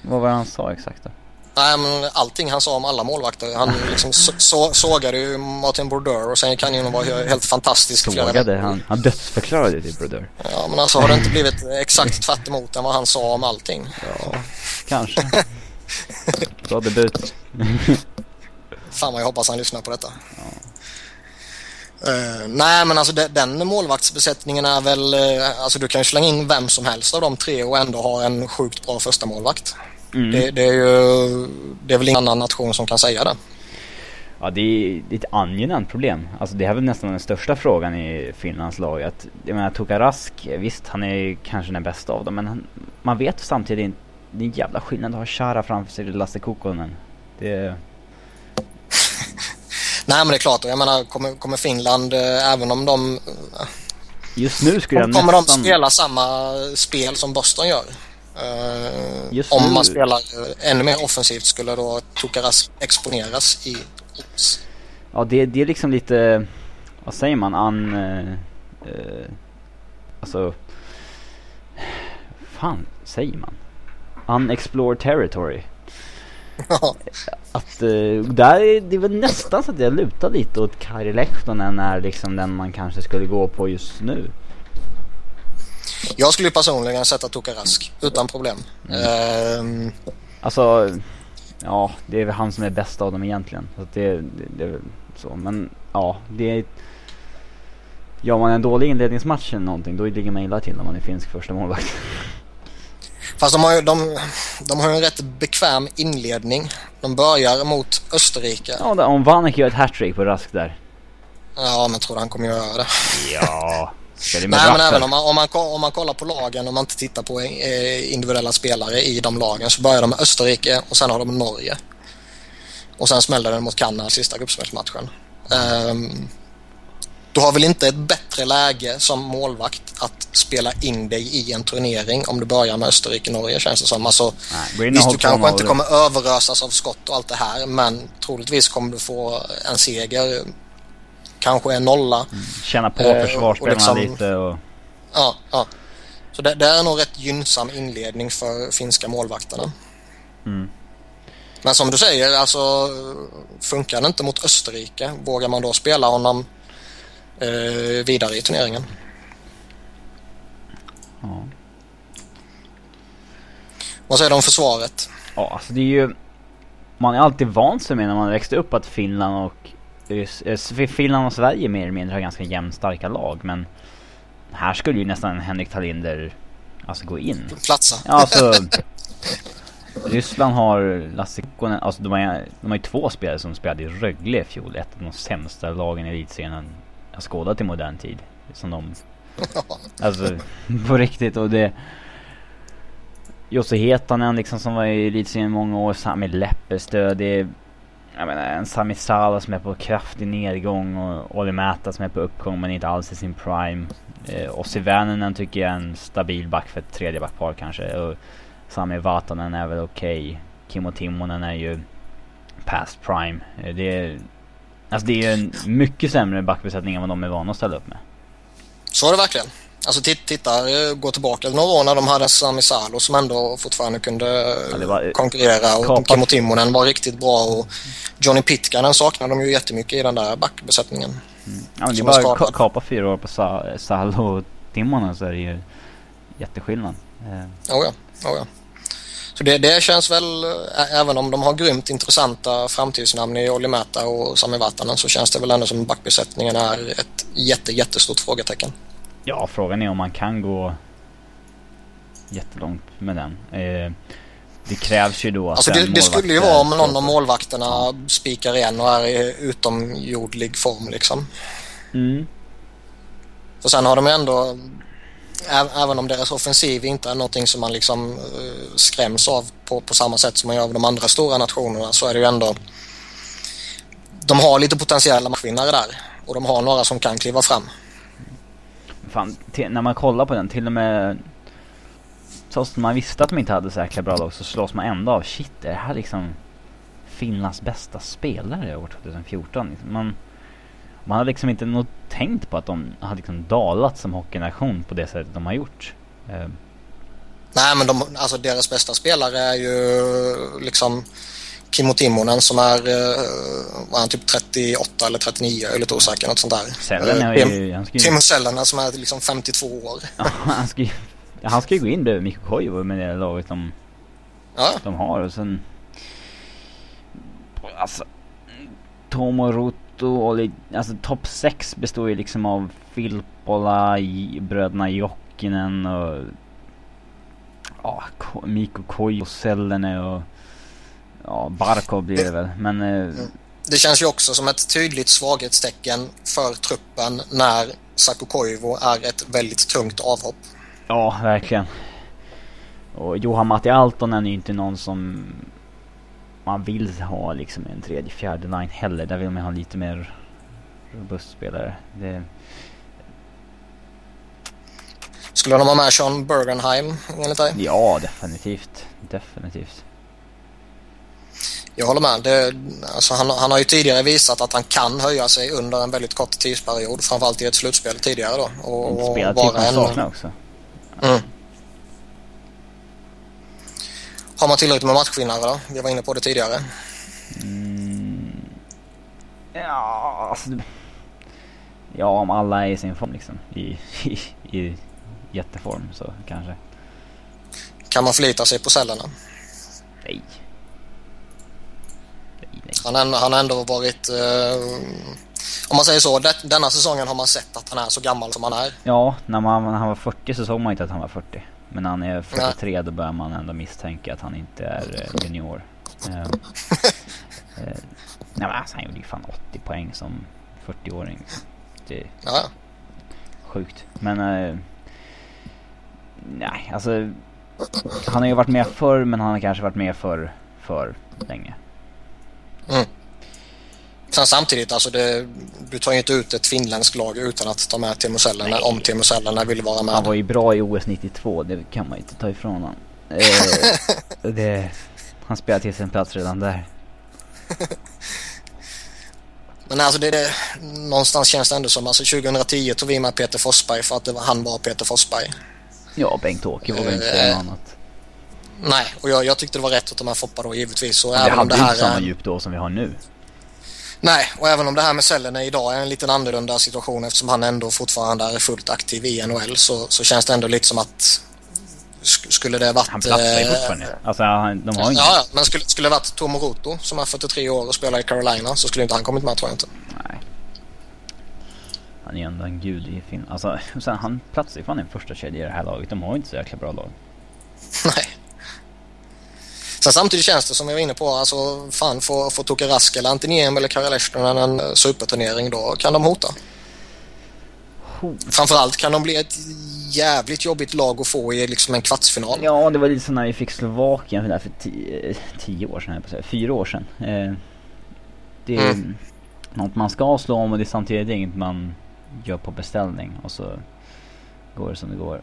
Vad var det han sa exakt då? Nej, men allting han sa om alla målvakter. Han liksom så, sågade ju Martin Brodeur och sen kan ju vara helt fantastisk. Sågade? Han, han dödsförklarade till Brodeur. Ja, men alltså har det inte blivit exakt tvärt emot än vad han sa om allting? Ja, kanske. Bra debut. Fan vad jag hoppas han lyssnar på detta. Ja. Uh, nej men alltså de, den målvaktsbesättningen är väl, uh, alltså du kan ju slänga in vem som helst av de tre och ändå ha en sjukt bra första målvakt. Mm. Det, det, är ju, det är väl ingen annan nation som kan säga det. Ja det är, ett angenämt problem. Alltså det är väl nästan den största frågan i Finlands lag. Att, jag menar Toka Rask, visst han är kanske den bästa av dem men han, man vet samtidigt inte det är en jävla skillnad att ha Chara framför sig Lasse Kokkonen. Det... Nej men det är klart, jag menar kommer, kommer Finland, äh, även om de... Äh, Just nu skulle jag Kommer nästan... de spela samma spel som Boston gör? Uh, om nu... man spelar ännu mer offensivt skulle då Tokaras exponeras i OS. Ja det, det är liksom lite, vad säger man, an... Uh, alltså... fan säger man? Unexplored territory. att uh, där är det väl nästan så att jag lutar lite åt Kari Lehtonen är liksom den man kanske skulle gå på just nu. Jag skulle personligen sätta Tokarask utan problem. Mm. Uh, alltså, ja det är väl han som är bäst av dem egentligen. Så det, det, det är så. Men ja, det är... Gör man en dålig inledningsmatch eller någonting då ligger man illa till när man är finsk första målvakt. Fast de har ju de, de har en rätt bekväm inledning. De börjar mot Österrike. Ja, om Vanek gör ett hattrick på Rask där. Ja, men tror du han kommer göra det? Ja. Nej, men även om man, om, man, om man kollar på lagen, om man inte tittar på eh, individuella spelare i de lagen så börjar de med Österrike och sen har de Norge. Och sen smäller den mot Kanada sista gruppspelsmatchen. Um, du har väl inte ett bättre läge som målvakt att spela in dig i en turnering om du börjar med Österrike-Norge känns det som. Alltså, Nej, visst, du kanske inte kommer överösas av skott och allt det här men troligtvis kommer du få en seger. Kanske en nolla. Mm. Känna på eh, försvarsspelarna liksom, lite och... Ja, ja. Så det, det, är nog rätt gynnsam inledning för finska målvakterna. Mm. Men som du säger, alltså funkar det inte mot Österrike, vågar man då spela honom vidare i turneringen. Ja. Vad säger du om försvaret? Ja, alltså det är ju... Man är alltid vant sig med när man växte upp att Finland och... Eh, Finland och Sverige mer eller mindre har ganska jämnstarka lag, men... Här skulle ju nästan Henrik Talinder alltså gå in. Platsa. Ja, alltså... Ryssland har Lasse Kukkonen, alltså de har, de har ju två spelare som spelade i Rögle i fjol. Ett av de sämsta lagen i elitserien jag skådat i modern tid. Som de... alltså, på riktigt och det... Josse Hetanen liksom som var i elitserien i många år, Sami Leppestö, det är... Jag menar en Sami Sala som är på kraftig nedgång och Olli Mäta som är på uppgång men inte alls i sin prime. Eh, Ossi Väänänen tycker jag är en stabil back för ett tredje backpar kanske. Och Sami Vatanen är väl okej. Okay. Kimmo Timonen är ju past prime. Eh, det är Alltså det är en mycket sämre backbesättning än vad de är vana att ställa upp med. Så är det verkligen. Alltså titta, eh, gå tillbaka några år när de hade Sami Salo som ändå fortfarande kunde ja, var, eh, konkurrera och. Kimmo Timonen var riktigt bra och Johnny Pitkanen saknade de ju jättemycket i den där backbesättningen. Mm. Ja men det är bara ka kapa fyra år på Sa Salo och Timonen så är det ju jätteskillnad. Eh. Oh ja, oh ja. Så det, det känns väl, även om de har grymt intressanta framtidsnamn i Olli och Sami Vatanen så känns det väl ändå som backbesättningen är ett jätte, jättestort frågetecken. Ja, frågan är om man kan gå jättelångt med den. Eh, det krävs ju då att alltså det, det skulle ju vara om någon av målvakterna spikar igen och är i utomjordlig form liksom. Mm. För sen har de ändå även om deras offensiv inte är någonting som man liksom eh, skräms av på, på samma sätt som man gör av de andra stora nationerna så är det ju ändå de har lite potentiella matchvinnare där. Och de har några som kan kliva fram. Fan, när man kollar på den, till och med trots att man visste att de inte hade så jäkla bra lag så slås man ändå av shit, är det här liksom Finlands bästa spelare år 2014? Liksom. Man, man hade liksom inte nog tänkt på att de hade liksom dalat som hockeynation på det sättet de har gjort. Uh. Nej men de, alltså deras bästa spelare är ju liksom Kimmo Timonen som är, uh, var han typ 38 eller 39, jag är lite osäker, något sånt där. Sällen är ju... Han ska ju... Timo Sellen som är liksom 52 år. Ja, han ska ju, han ska ju gå in bredvid Mikko Koivu med det laget de, ja. de har och sen... Alltså... Tomo Ruto och alltså topp 6 består ju liksom av Filppola, bröderna Jokinen och... Ja, Mikko Koivu, Sellene och... Ja, Barkov blir det väl, men... Eh, det känns ju också som ett tydligt svaghetstecken för truppen när Saku Koivu är ett väldigt tungt avhopp. Ja, verkligen. Och Johan Matti Altonen är ju inte någon som man vill ha liksom en tredje, fjärde line heller. Där vill man ha lite mer robust spelare. Det... Skulle de ha med Sean Bergenheim enligt dig? Ja, definitivt. Definitivt. Jag håller med. Det, alltså han, han, har ju tidigare visat att han kan höja sig under en väldigt kort tidsperiod. Framförallt i ett slutspel tidigare då. Och, och vara en... saknar också. Mm. Har man tillräckligt med matchvinnare då? Vi var inne på det tidigare. Mm. Ja, alltså... Ja, om alla är i sin form liksom. I, i, i jätteform så kanske. Kan man förlita sig på cellerna? Nej. nej, nej. Han, han har ändå varit... Uh, om man säger så, det, denna säsongen har man sett att han är så gammal som han är. Ja, när, man, när han var 40 så såg man inte att han var 40. Men när han är 43 Nej. då börjar man ändå misstänka att han inte är eh, junior. uh, uh, nej men alltså han gjorde ju fan 80 poäng som 40-åring. Det är ja. sjukt. Men uh, nej alltså han har ju varit med förr men han har kanske varit med för, för länge. Mm. Sen samtidigt, alltså det, du tar ju inte ut ett finländskt lag utan att ta med Timo Sellänen om Timo Sellänen vill vara med. Han var ju bra i OS 92, det kan man ju inte ta ifrån honom. Eh, det, han spelade till sin plats redan där. Men alltså det, det, någonstans känns det ändå som, alltså 2010 tog vi med Peter Forsberg för att det var, han var Peter Forsberg. Ja, Bengt-Åke var väl inte eh, något annat. Nej, och jag, jag, tyckte det var rätt att ta med Foppa då givetvis. Och det även hade det här inte samma djup då som vi har nu. Nej, och även om det här med Sellene idag är en lite annorlunda situation eftersom han ändå fortfarande är fullt aktiv i NHL så, så känns det ändå lite som att skulle det varit... Han platsar ju fortfarande. Alltså, han, de har ja, ja, men skulle, skulle det varit Tomo Roto som är 43 år och spelar i Carolina så skulle inte han kommit med tror jag inte. Nej. Han är ju ändå en gud i Finland. Alltså, sen, han platsar ju fan i en första kedja i det här laget. De har ju inte så jäkla bra lag. Nej. Sen samtidigt känns det som jag var inne på, alltså fan får, får Tuukka Rask eller Antiniemi eller Karel en eh, superturnering då kan de hota. Framförallt kan de bli ett jävligt jobbigt lag att få i liksom en kvartsfinal. Ja, det var lite som när vi fick Slovakien för, för tio, eh, tio år sedan, säga, fyra år sedan. Eh, det är mm. något man ska slå om och det är samtidigt inget man gör på beställning och så går det som det går.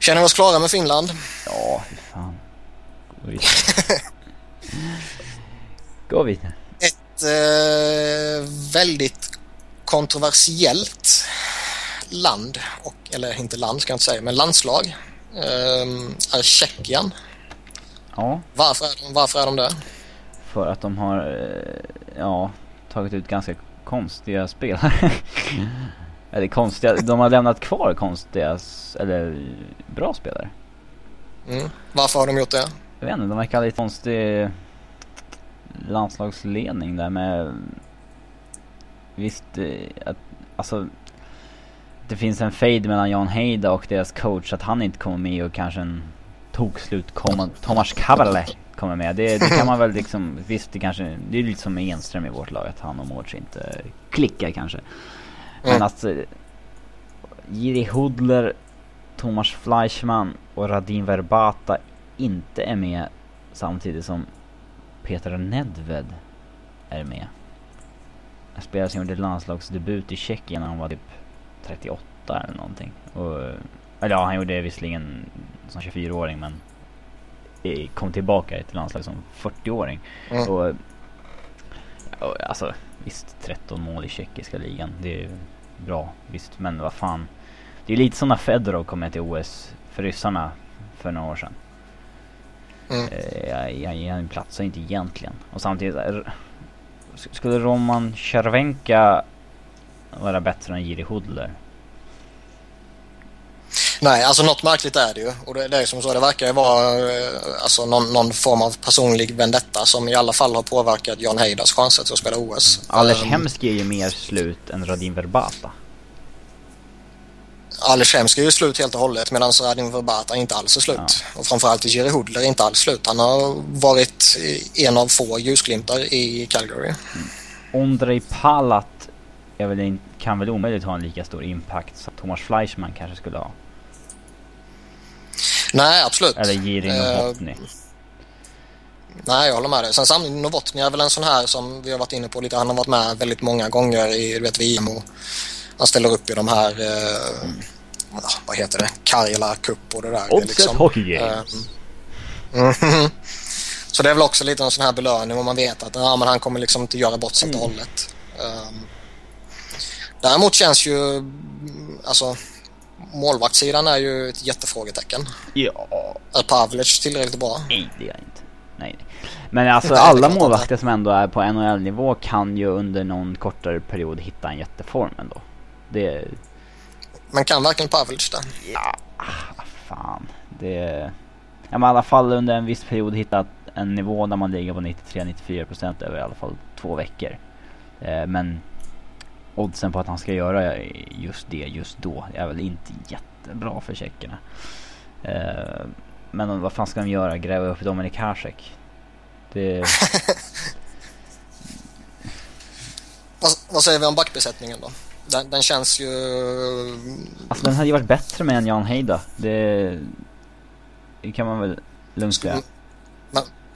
Känner vi oss klara med Finland? Ja, fy fan. Gå vidare. Gå vidare. Ett eh, väldigt kontroversiellt land, och, eller inte land ska jag inte säga, men landslag eh, är Tjeckien. Ja. Varför är, de, varför är de det? För att de har, eh, ja, tagit ut ganska konstiga spelare. Eller konstiga, de har lämnat kvar konstiga, eller bra spelare. Mm. Varför har de gjort det? Jag vet inte, de verkar ha lite konstig landslagsledning där med... Visst, eh, att, alltså... Det finns en fade mellan Jan Heida och deras coach att han inte kommer med och kanske en tokslut Thomas Kavala kommer med. Det, det, kan man väl liksom, visst det kanske, det är lite som med Enström i vårt lag att han och Mårts inte klickar kanske. Men mm. att Jiri Hudler, Thomas Fleischmann och Radin Verbata inte är med samtidigt som Peter Nedved är med. en spelare som gjorde landslagsdebut i Tjeckien när han var typ 38 eller någonting. Och, eller ja, han gjorde det visserligen som 24-åring men kom tillbaka till landslaget som 40-åring. Mm. Och, och, alltså visst, 13 mål i tjeckiska ligan. Det är bra, visst. Men vad fan. Det är lite som när Fedorov kom med till OS för ryssarna för några år sedan. Mm. Eh, han platsar inte egentligen. Och samtidigt, skulle Roman Cervenka vara bättre än Jiri Hudler? Nej, alltså något märkligt är det ju. Och det, det är som så, det verkar ju vara eh, alltså, någon, någon, form av personlig vendetta som i alla fall har påverkat Jan Heidas chanser till att spela OS. Anders um, Hemski är ju mer slut än Radin Verbata. Alish Hemski är ju slut helt och hållet medan Radin Verbata inte alls är slut. Ja. Och framförallt Jerry Hudler är inte alls slut. Han har varit en av få ljusglimtar i Calgary. Mm. Ondrej Palat väl, kan väl omöjligt ha en lika stor impact som Thomas Fleischmann kanske skulle ha. Nej, absolut. Eller Jiri Novotny. Uh, nej, jag håller med dig. Sen samtidigt, Novotny är väl en sån här som vi har varit inne på lite. Han har varit med väldigt många gånger i du vet, VM och han ställer upp i de här, uh, mm. vad heter det, Karjala Cup och det där. Offset liksom. Hockey Games. Uh. Så det är väl också lite en sån här belöning om man vet att ja, men han kommer liksom inte göra bort sig mm. hållet. Um, däremot känns ju, alltså målvaktssidan är ju ett jättefrågetecken. Ja. Är Pavlic tillräckligt bra? Nej, det är inte. Nej, nej. Men alltså nej, alla målvakter som ändå är på NHL-nivå kan ju under någon kortare period hitta en jätteform ändå. Det... Men kan verkligen Pavlic det? Ja, ah, fan. Det... Ja, men i alla fall under en viss period hittat en nivå där man ligger på 93-94% över i alla fall två veckor. Eh, men oddsen på att han ska göra just det just då är väl inte jättebra för tjeckerna. Uh, men vad fan ska de göra? Gräva upp Dominik Hasek? Det... vad, vad, säger vi om backbesättningen då? Den, den, känns ju... Alltså den hade ju varit bättre med en Jan Heida. Det, det kan man väl lugnt säga.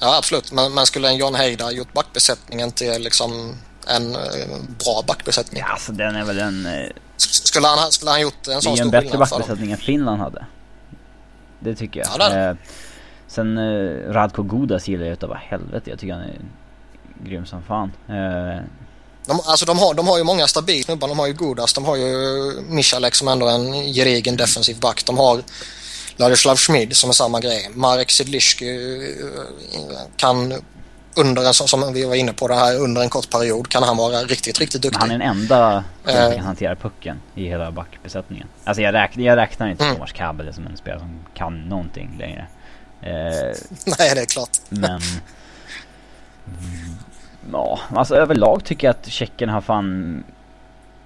Ja absolut, men, men skulle en Jan Heida gjort backbesättningen till liksom en eh, bra backbesättning. Ja, alltså den är väl en... Eh, skulle han, skulle han gjort en sån stor Det är en bättre backbesättning än Finland hade. Det tycker jag. Ja, det. Eh, sen eh, Radko Gudas gillar jag utav helvete. Jag tycker han är grym som fan. Eh, de, alltså de har, de har ju många stabila snubbar. De har ju Gudas, de har ju Michalek som ändå är en gedigen defensiv back. De har Ladislav Schmid som är samma grej. Marek Sidliski kan under som vi var inne på det här, under en kort period kan han vara riktigt, riktigt duktig. Han är den enda som uh, kan hantera pucken i hela backbesättningen. Alltså jag, räk, jag räknar inte mm. Thomas Kabel som en spelare som kan någonting längre. Uh, Nej, det är klart. Men... ja, alltså överlag tycker jag att Tjeckien har fan...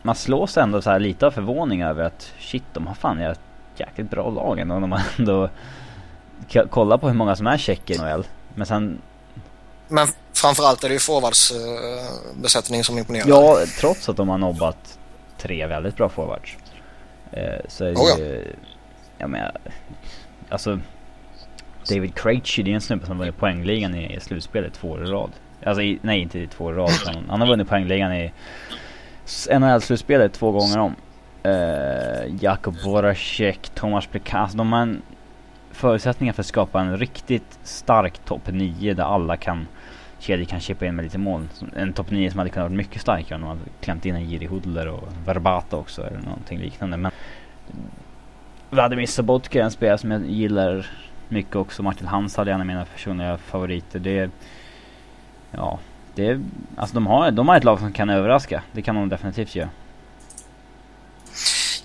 Man slås ändå så här lite av förvåning över att shit, de har fan ett jäkligt bra lag ändå. När man ändå kollar på hur många som är tjecker i NHL. Men sen men framförallt är det ju forwardsbesättning som imponerar. Ja, trots att de har nobbat tre väldigt bra forwards. Eh, så är det oh, ja. ju, jag menar, alltså David Krejci, det är en snubbe som har vunnit poängligan i, i slutspelet två år i rad. Alltså i, nej inte i två år i rad, utan han har vunnit poängligan i NHL-slutspelet två gånger om. Uh, Jakob Voracek, Tomas Plekan, alltså de har en förutsättningar för att skapa en riktigt stark topp 9 där alla kan kedjor kan chippa in med lite mål. En topp 9 som hade kunnat vara mycket starkare om man hade klämt in en Jiri Hudler och Verbata också eller någonting liknande. Men Vladimir Sobotka är en spelare som jag gillar mycket också. Martin Hans hade en av mina personliga favoriter. Det Ja, det Alltså de har, de har ett lag som kan överraska. Det kan de definitivt göra.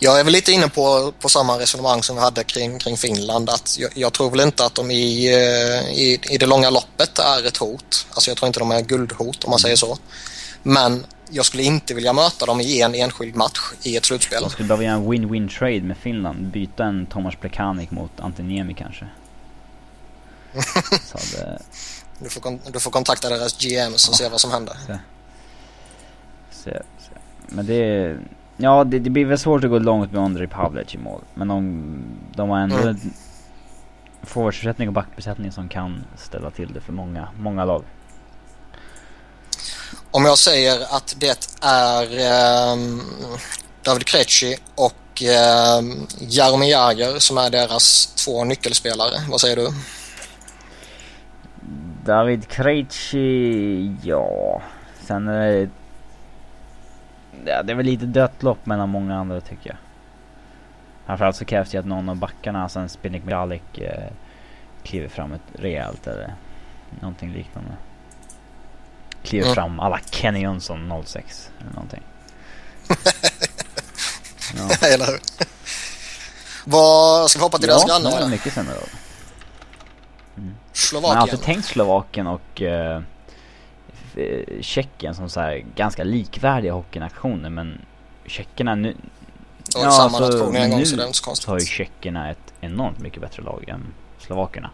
Jag är väl lite inne på, på samma resonemang som vi hade kring, kring Finland. Att jag, jag tror väl inte att de i, eh, i, i det långa loppet är ett hot. Alltså jag tror inte de är guldhot om man säger så. Men jag skulle inte vilja möta dem i en enskild match i ett slutspel. De skulle behöva göra en win-win trade med Finland. Byta en Tomas Plekanik mot Antiniemi kanske. det... du, får du får kontakta deras GMs och ja. se vad som händer. Se. Se, se. Men det är Ja, det, det, blir väl svårt att gå långt med Andrei Pavlec i mål. Men de, de har ändå mm. forwardsuppsättning och backbesättning som kan ställa till det för många, många lag. Om jag säger att det är um, David Krejci och um, Jaromir Jagr som är deras två nyckelspelare, vad säger du? David Krejci, ja. Sen är det... Det är väl lite dött lopp mellan många andra tycker jag. Framförallt så krävs det att någon av backarna, alltså en Spinik Mihalik, eh, kliver fram ett rejält eller någonting liknande. Kliver mm. fram alla Kenny Jönsson 06 eller någonting. ja. eller hur? Vad, ska vi hoppa till ja, deras grannar? Ja, mycket sämre då. Mm. Slovakien. Man har alltid tänkt Slovakien och uh, Tjeckien som så här ganska likvärdiga hockeynationer men Tjeckerna nu... Och ja, samma alltså, nation en gång så det är inte så konstigt. har ju Tjeckerna ett enormt mycket bättre lag än Slovakerna.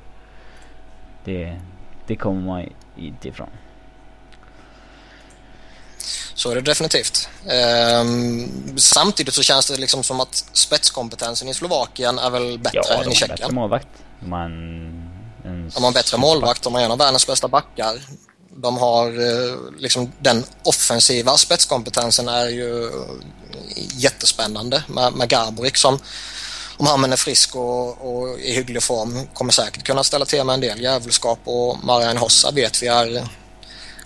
Det, det kommer man inte ifrån. Så är det definitivt. Ehm, samtidigt så känns det liksom som att spetskompetensen i Slovakien är väl bättre ja, än i Tjeckien. Ja, de har bättre målvakt. En, en de har en bättre målvakt, de har en av världens bästa backar. De har eh, liksom den offensiva spetskompetensen är ju jättespännande med, med Garborik som om han är frisk och, och i hygglig form kommer säkert kunna ställa till med en del djävulskap och Marian Hossa vet vi är,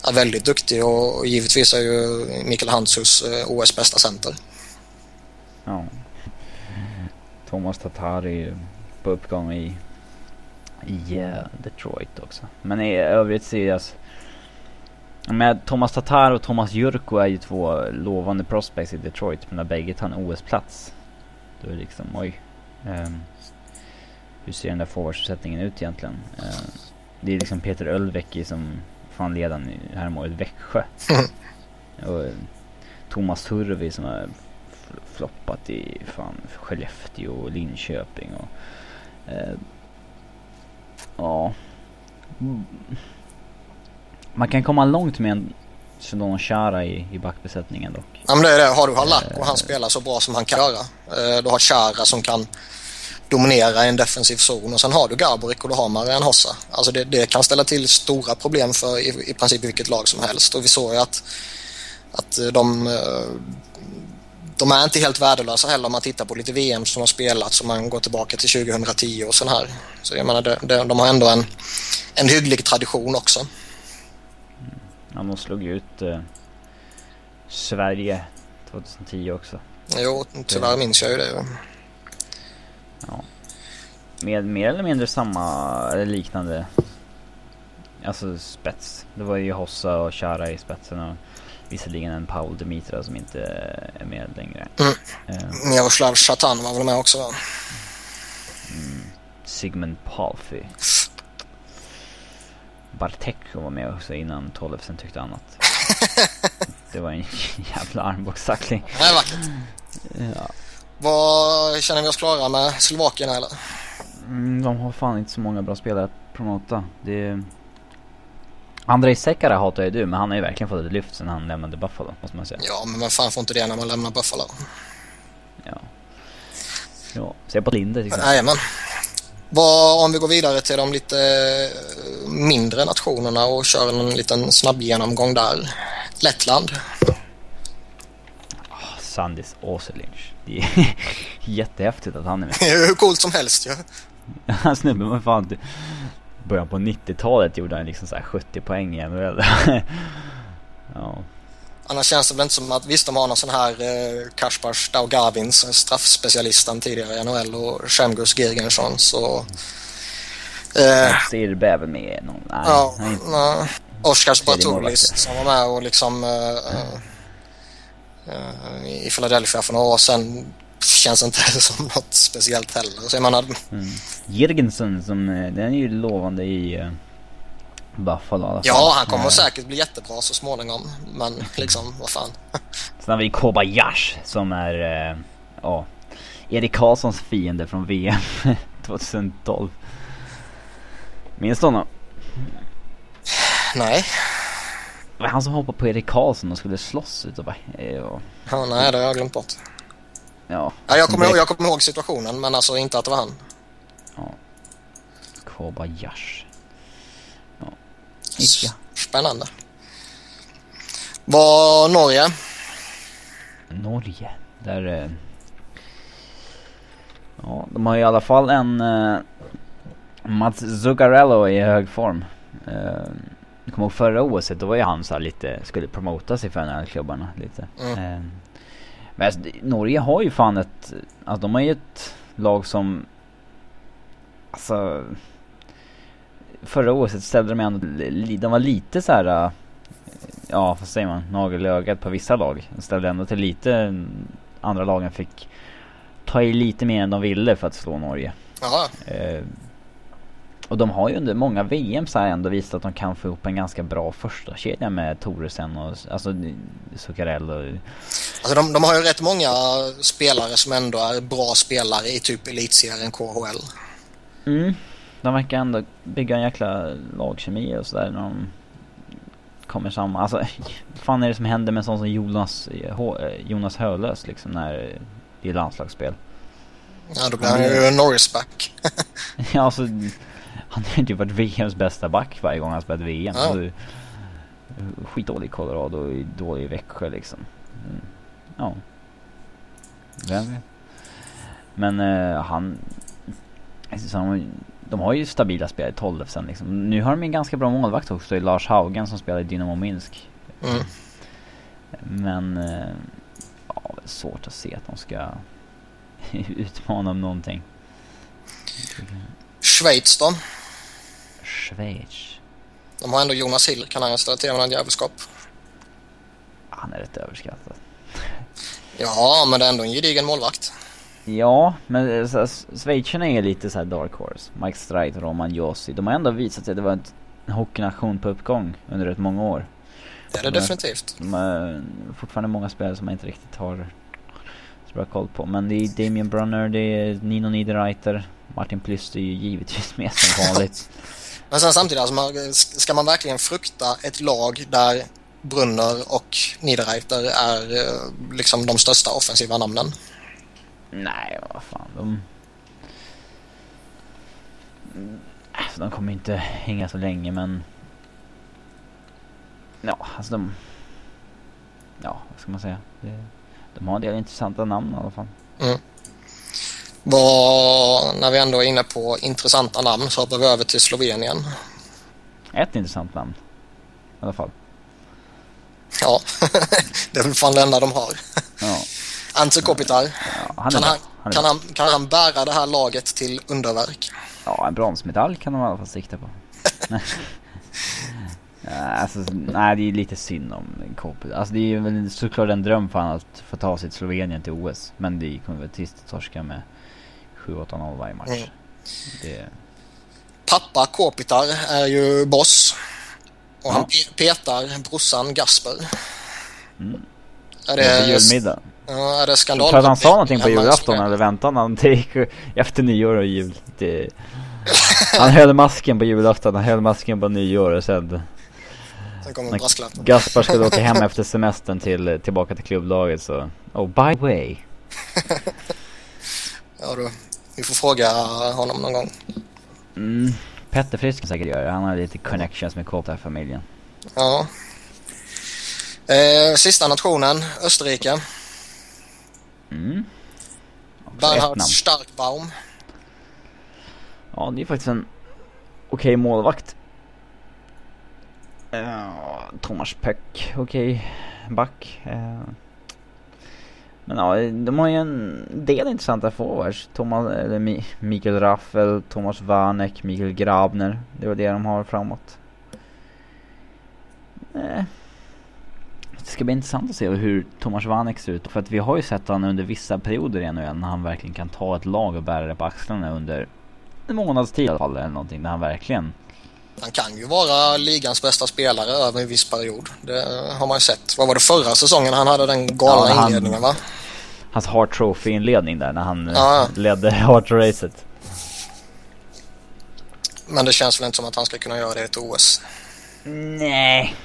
är väldigt duktig och, och givetvis är ju Mikael Hanshus eh, OS bästa center. Ja. Thomas Tatari på uppgång i, i eh, Detroit också. Men i övrigt ser jag med Thomas Tatar och Thomas Jurko är ju två lovande prospects i Detroit men när bägge tar en OS-plats då är det liksom oj. Um, hur ser den där forwardsuppsättningen ut egentligen? Uh, det är liksom Peter Ölvecki som fan ledaren här målet Växjö. och Thomas Turvi som har floppat i fan Skellefteå och Linköping och uh, ja. Man kan komma långt med en Sedon Chara i, i backbesättningen dock. Ja men det är det. Har du Halak och han spelar så bra som han kan göra. Eh, du har Chara som kan dominera i en defensiv zon och sen har du Garborik och du har Marian Hossa. Alltså det, det, kan ställa till stora problem för i, i princip vilket lag som helst och vi såg ju att, att de, eh, de är inte helt värdelösa heller om man tittar på lite VM som har spelats om man går tillbaka till 2010 och sån här. Så jag menar, det, det, de har ändå en, en hygglig tradition också. Ja, de slog ut eh, Sverige 2010 också. Jo, tyvärr minns jag ju det. Ja. Med mer eller mindre samma, eller liknande, alltså spets. Det var ju Hossa och Chara i spetsen och visserligen en Paul Dimitra som inte är med längre. Mm. Uh, Miroslav Chatan var väl med också va? Mm. Sigmund Palfy. Bartek var med också innan Tollefsen tyckte annat. det var en jävla armbågstackling. Det är vackert. Ja. Vad känner vi oss klara med Slovakien eller? Mm, de har fan inte så många bra spelare att promota. Det... Andrei Sekara hatar ju du, men han har ju verkligen fått ett lyft sen han lämnade Buffalo, måste man säga. Ja, men vem fan får inte det när man lämnar Buffalo? Ja. Ja, se på Linde tycker jag. Jajamän. Vad, om vi går vidare till de lite eh, mindre nationerna och kör en liten snabb genomgång där. Lettland. Oh, Sandis Åselinch. Det är jättehäftigt att han är med. Hur coolt som helst ju. Ja. Han snubben var fan till början på 90-talet gjorde han liksom så 70 poäng i NHL. ja. Annars känns det väl inte som att, visst de har någon sån här eh, Kaspar Staugavins, straffspecialisten tidigare i NHL och Shemgus Girgensson så... Eh, Sirbe är väl med någon? Nej. Ja, nej. Oskar Bartulis som var med och liksom eh, eh, i Philadelphia för några år sedan känns inte som något speciellt heller. Så jag menar... Mm. Jirgensen som, eh, den är ju lovande i uh, Buffalo fall. Ja, han kommer uh, säkert bli jättebra så småningom. Men liksom, vad fan. Sen har vi Kobayash som är, uh, ja, Erik Karlssons fiende från VM 2012. Minns du honom? Nej. Det var han som hoppade på Erik Karlsson och skulle slåss utav ja. ja, nej det har jag glömt bort. Ja. ja jag, kommer ihåg, jag kommer ihåg situationen men alltså inte att det var han. Ja. Kobayashi. Ja. Spännande. Var Norge? Norge. Där... Eh, ja, de har i alla fall en... Eh, Mats Zuccarello i hög form. Eh, jag kommer ihåg förra OS, då var ju han så lite, skulle promota sig för NHL-klubbarna lite. Mm. Eh, men alltså, Norge har ju fan ett, alltså de har ju ett lag som, alltså Förra året ställde de ändå, de var lite så här. eh, Ja vad säger man, nagel i ögat på vissa lag. De ställde ändå till lite, andra lagen fick ta i lite mer än de ville för att slå Norge. Eh, och de har ju under många VM så här ändå visat att de kan få ihop en ganska bra första kedja med Toresen och alltså Zuccarello. och alltså de, de har ju rätt många spelare som ändå är bra spelare i typ elitserien KHL. Mm. De verkar ändå bygga en jäkla lagkemi och sådär när de kommer samman. Alltså, vad fan är det som händer med en sån som Jonas, H- eh, Jonas Hölös liksom när det är landslagsspel? Ja, då blir han ju Norrisback. ja alltså, han har ju typ varit VMs bästa back varje gång han spelat VM. Ja. Alltså, skitdålig Colorado och dålig i Växjö liksom. Mm. Ja. Vem vet? Men eh, han... Så han de har ju stabila spelare i 12 sen liksom. Nu har de en ganska bra målvakt också i Lars Haugen som spelar i Dynamo Minsk. Mm. Men... Eh, ja, svårt att se att de ska utmana om någonting. Schweiz då? Schweiz. De har ändå Jonas Hill. Kan han ställa till med någon jävelskap? Han är rätt överskattad. Ja, men det är ändå en gedigen målvakt. Ja, men eh, schweizarna är lite så här dark horse. Mike Streit Roman Josi. De har ändå visat sig att det var en hockeynation på uppgång under rätt många år. Det är det Nej. definitivt. De har fortfarande många spelare som man inte riktigt har så bra koll på. Men det är Damien Brunner, det är Nino Niederreiter, Martin Plyst är ju givetvis med som vanligt. Men sen samtidigt, alltså, man, ska man verkligen frukta ett lag där Brunner och Niederreiter är eh, liksom de största offensiva namnen? Nej, vad fan. De... Mm, Alltså, de kommer inte hänga så länge men... Ja, alltså de... Ja, vad ska man säga? De har en del intressanta namn i alla fall. Vad, när vi ändå är inne på intressanta namn så hoppar vi över till Slovenien. Ett intressant namn. I alla fall. Ja, det är väl fan det enda de har. Ja, Ante Kopitar, ja han kan han, Han kan, han, kan han bära det här laget till underverk? Ja, en bronsmedalj kan de i alla fall sikta på. Alltså, nej, det är lite synd om KP. Alltså det är väl såklart en dröm för honom att få ta sig till Slovenien till OS. Men det kommer väl trist att torska med 7-8-0 varje match. Mm. Det, Pappa Kopitar är ju boss. Och han Ja. pe- petar brorsan Gasper. Mm. Är det, julmiddag. Ja, är det skandal? Tror att han sa någonting på julafton eller väntade han till efter nyår och jul? Det, han höll masken på julafton, han höll masken på nyår och sen Sen kommer när brasklappen. Gaspar skulle åka hem efter semestern till, tillbaka till klubblaget så Oh by the way Ja, du, vi får fråga honom någon gång. mm, Petter Frisk kan säkert göra det. Han har lite connections med Kåta-familjen Ja. Eh, sista nationen, Österrike. Mm. Bernhard. Starkbaum. Ja det är faktiskt en okej målvakt Ja, Thomas Pöck, okej back Eh, Men ja, de har ju en del intressanta forwards Thomas, eller Mi- Mikael Raffel, Thomas Warneck, Mikael Grabner Det var det de har framåt Eh, Det ska bli intressant att se hur Thomas Warneck ser ut För att vi har ju sett honom under vissa perioder i NHL när han verkligen kan ta ett lag och bära det på axlarna under en månads tid i alla fall eller någonting när han verkligen Han kan ju vara ligans bästa spelare över en viss period. Det har man ju sett. Vad var det förra säsongen han hade den galna Ja, han- inledningen va? Hans Hart Trophy inledning där när han Ja. ledde Hart Racet. Men det känns väl inte som att han ska kunna göra det i ett OS. Nej.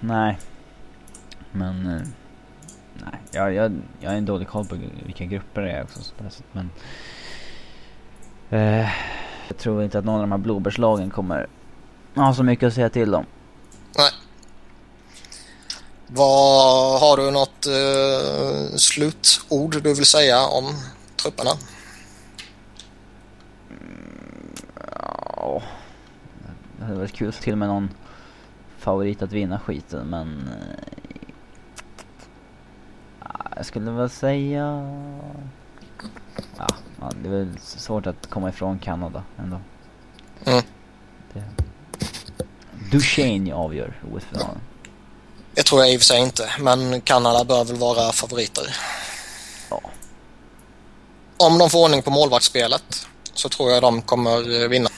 Nej. Men eh, nej, jag, jag, jag har en dålig koll på vilka grupper det är också det sättet, men eh, jag tror inte att någon av de här blåbärslagen kommer ha så mycket att säga till om. Nej. Vad Har du något uh, slutord du vill säga om trupperna? Ja, det hade varit kul att till med någon favorit att vinna skiten men... Jag skulle väl säga... Ja, ja, det är väl svårt att komma ifrån Kanada ändå. Mm. Det... Duchene avgör OS-finalen. Det tror jag i och för sig inte, men Kanada bör väl vara favoriter. Ja. Om de får ordning på målvaktsspelet så tror jag de kommer vinna.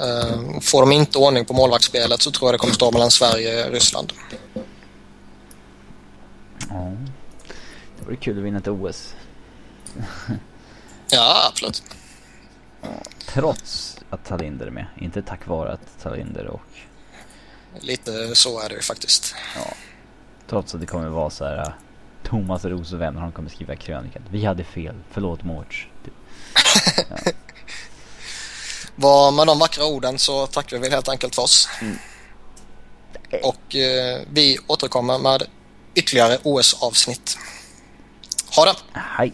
Uh, får de inte ordning på målvaktsspelet så tror jag det kommer stå mellan Sverige och Ryssland. Ja. Vore kul att vinna ett OS. ja, absolut. Trots att Talinder är med. Inte tack vare att Talinder och... Lite så är det ju faktiskt. Ja. Trots att det kommer vara så här... Uh, Thomas Rosevän han kommer skriva krönikan. Vi hade fel. Förlåt Mårts. ja. Var med de vackra orden så tackar vi helt enkelt för oss. Mm. Och eh, vi återkommer med ytterligare OS-avsnitt. Ha det! Hej!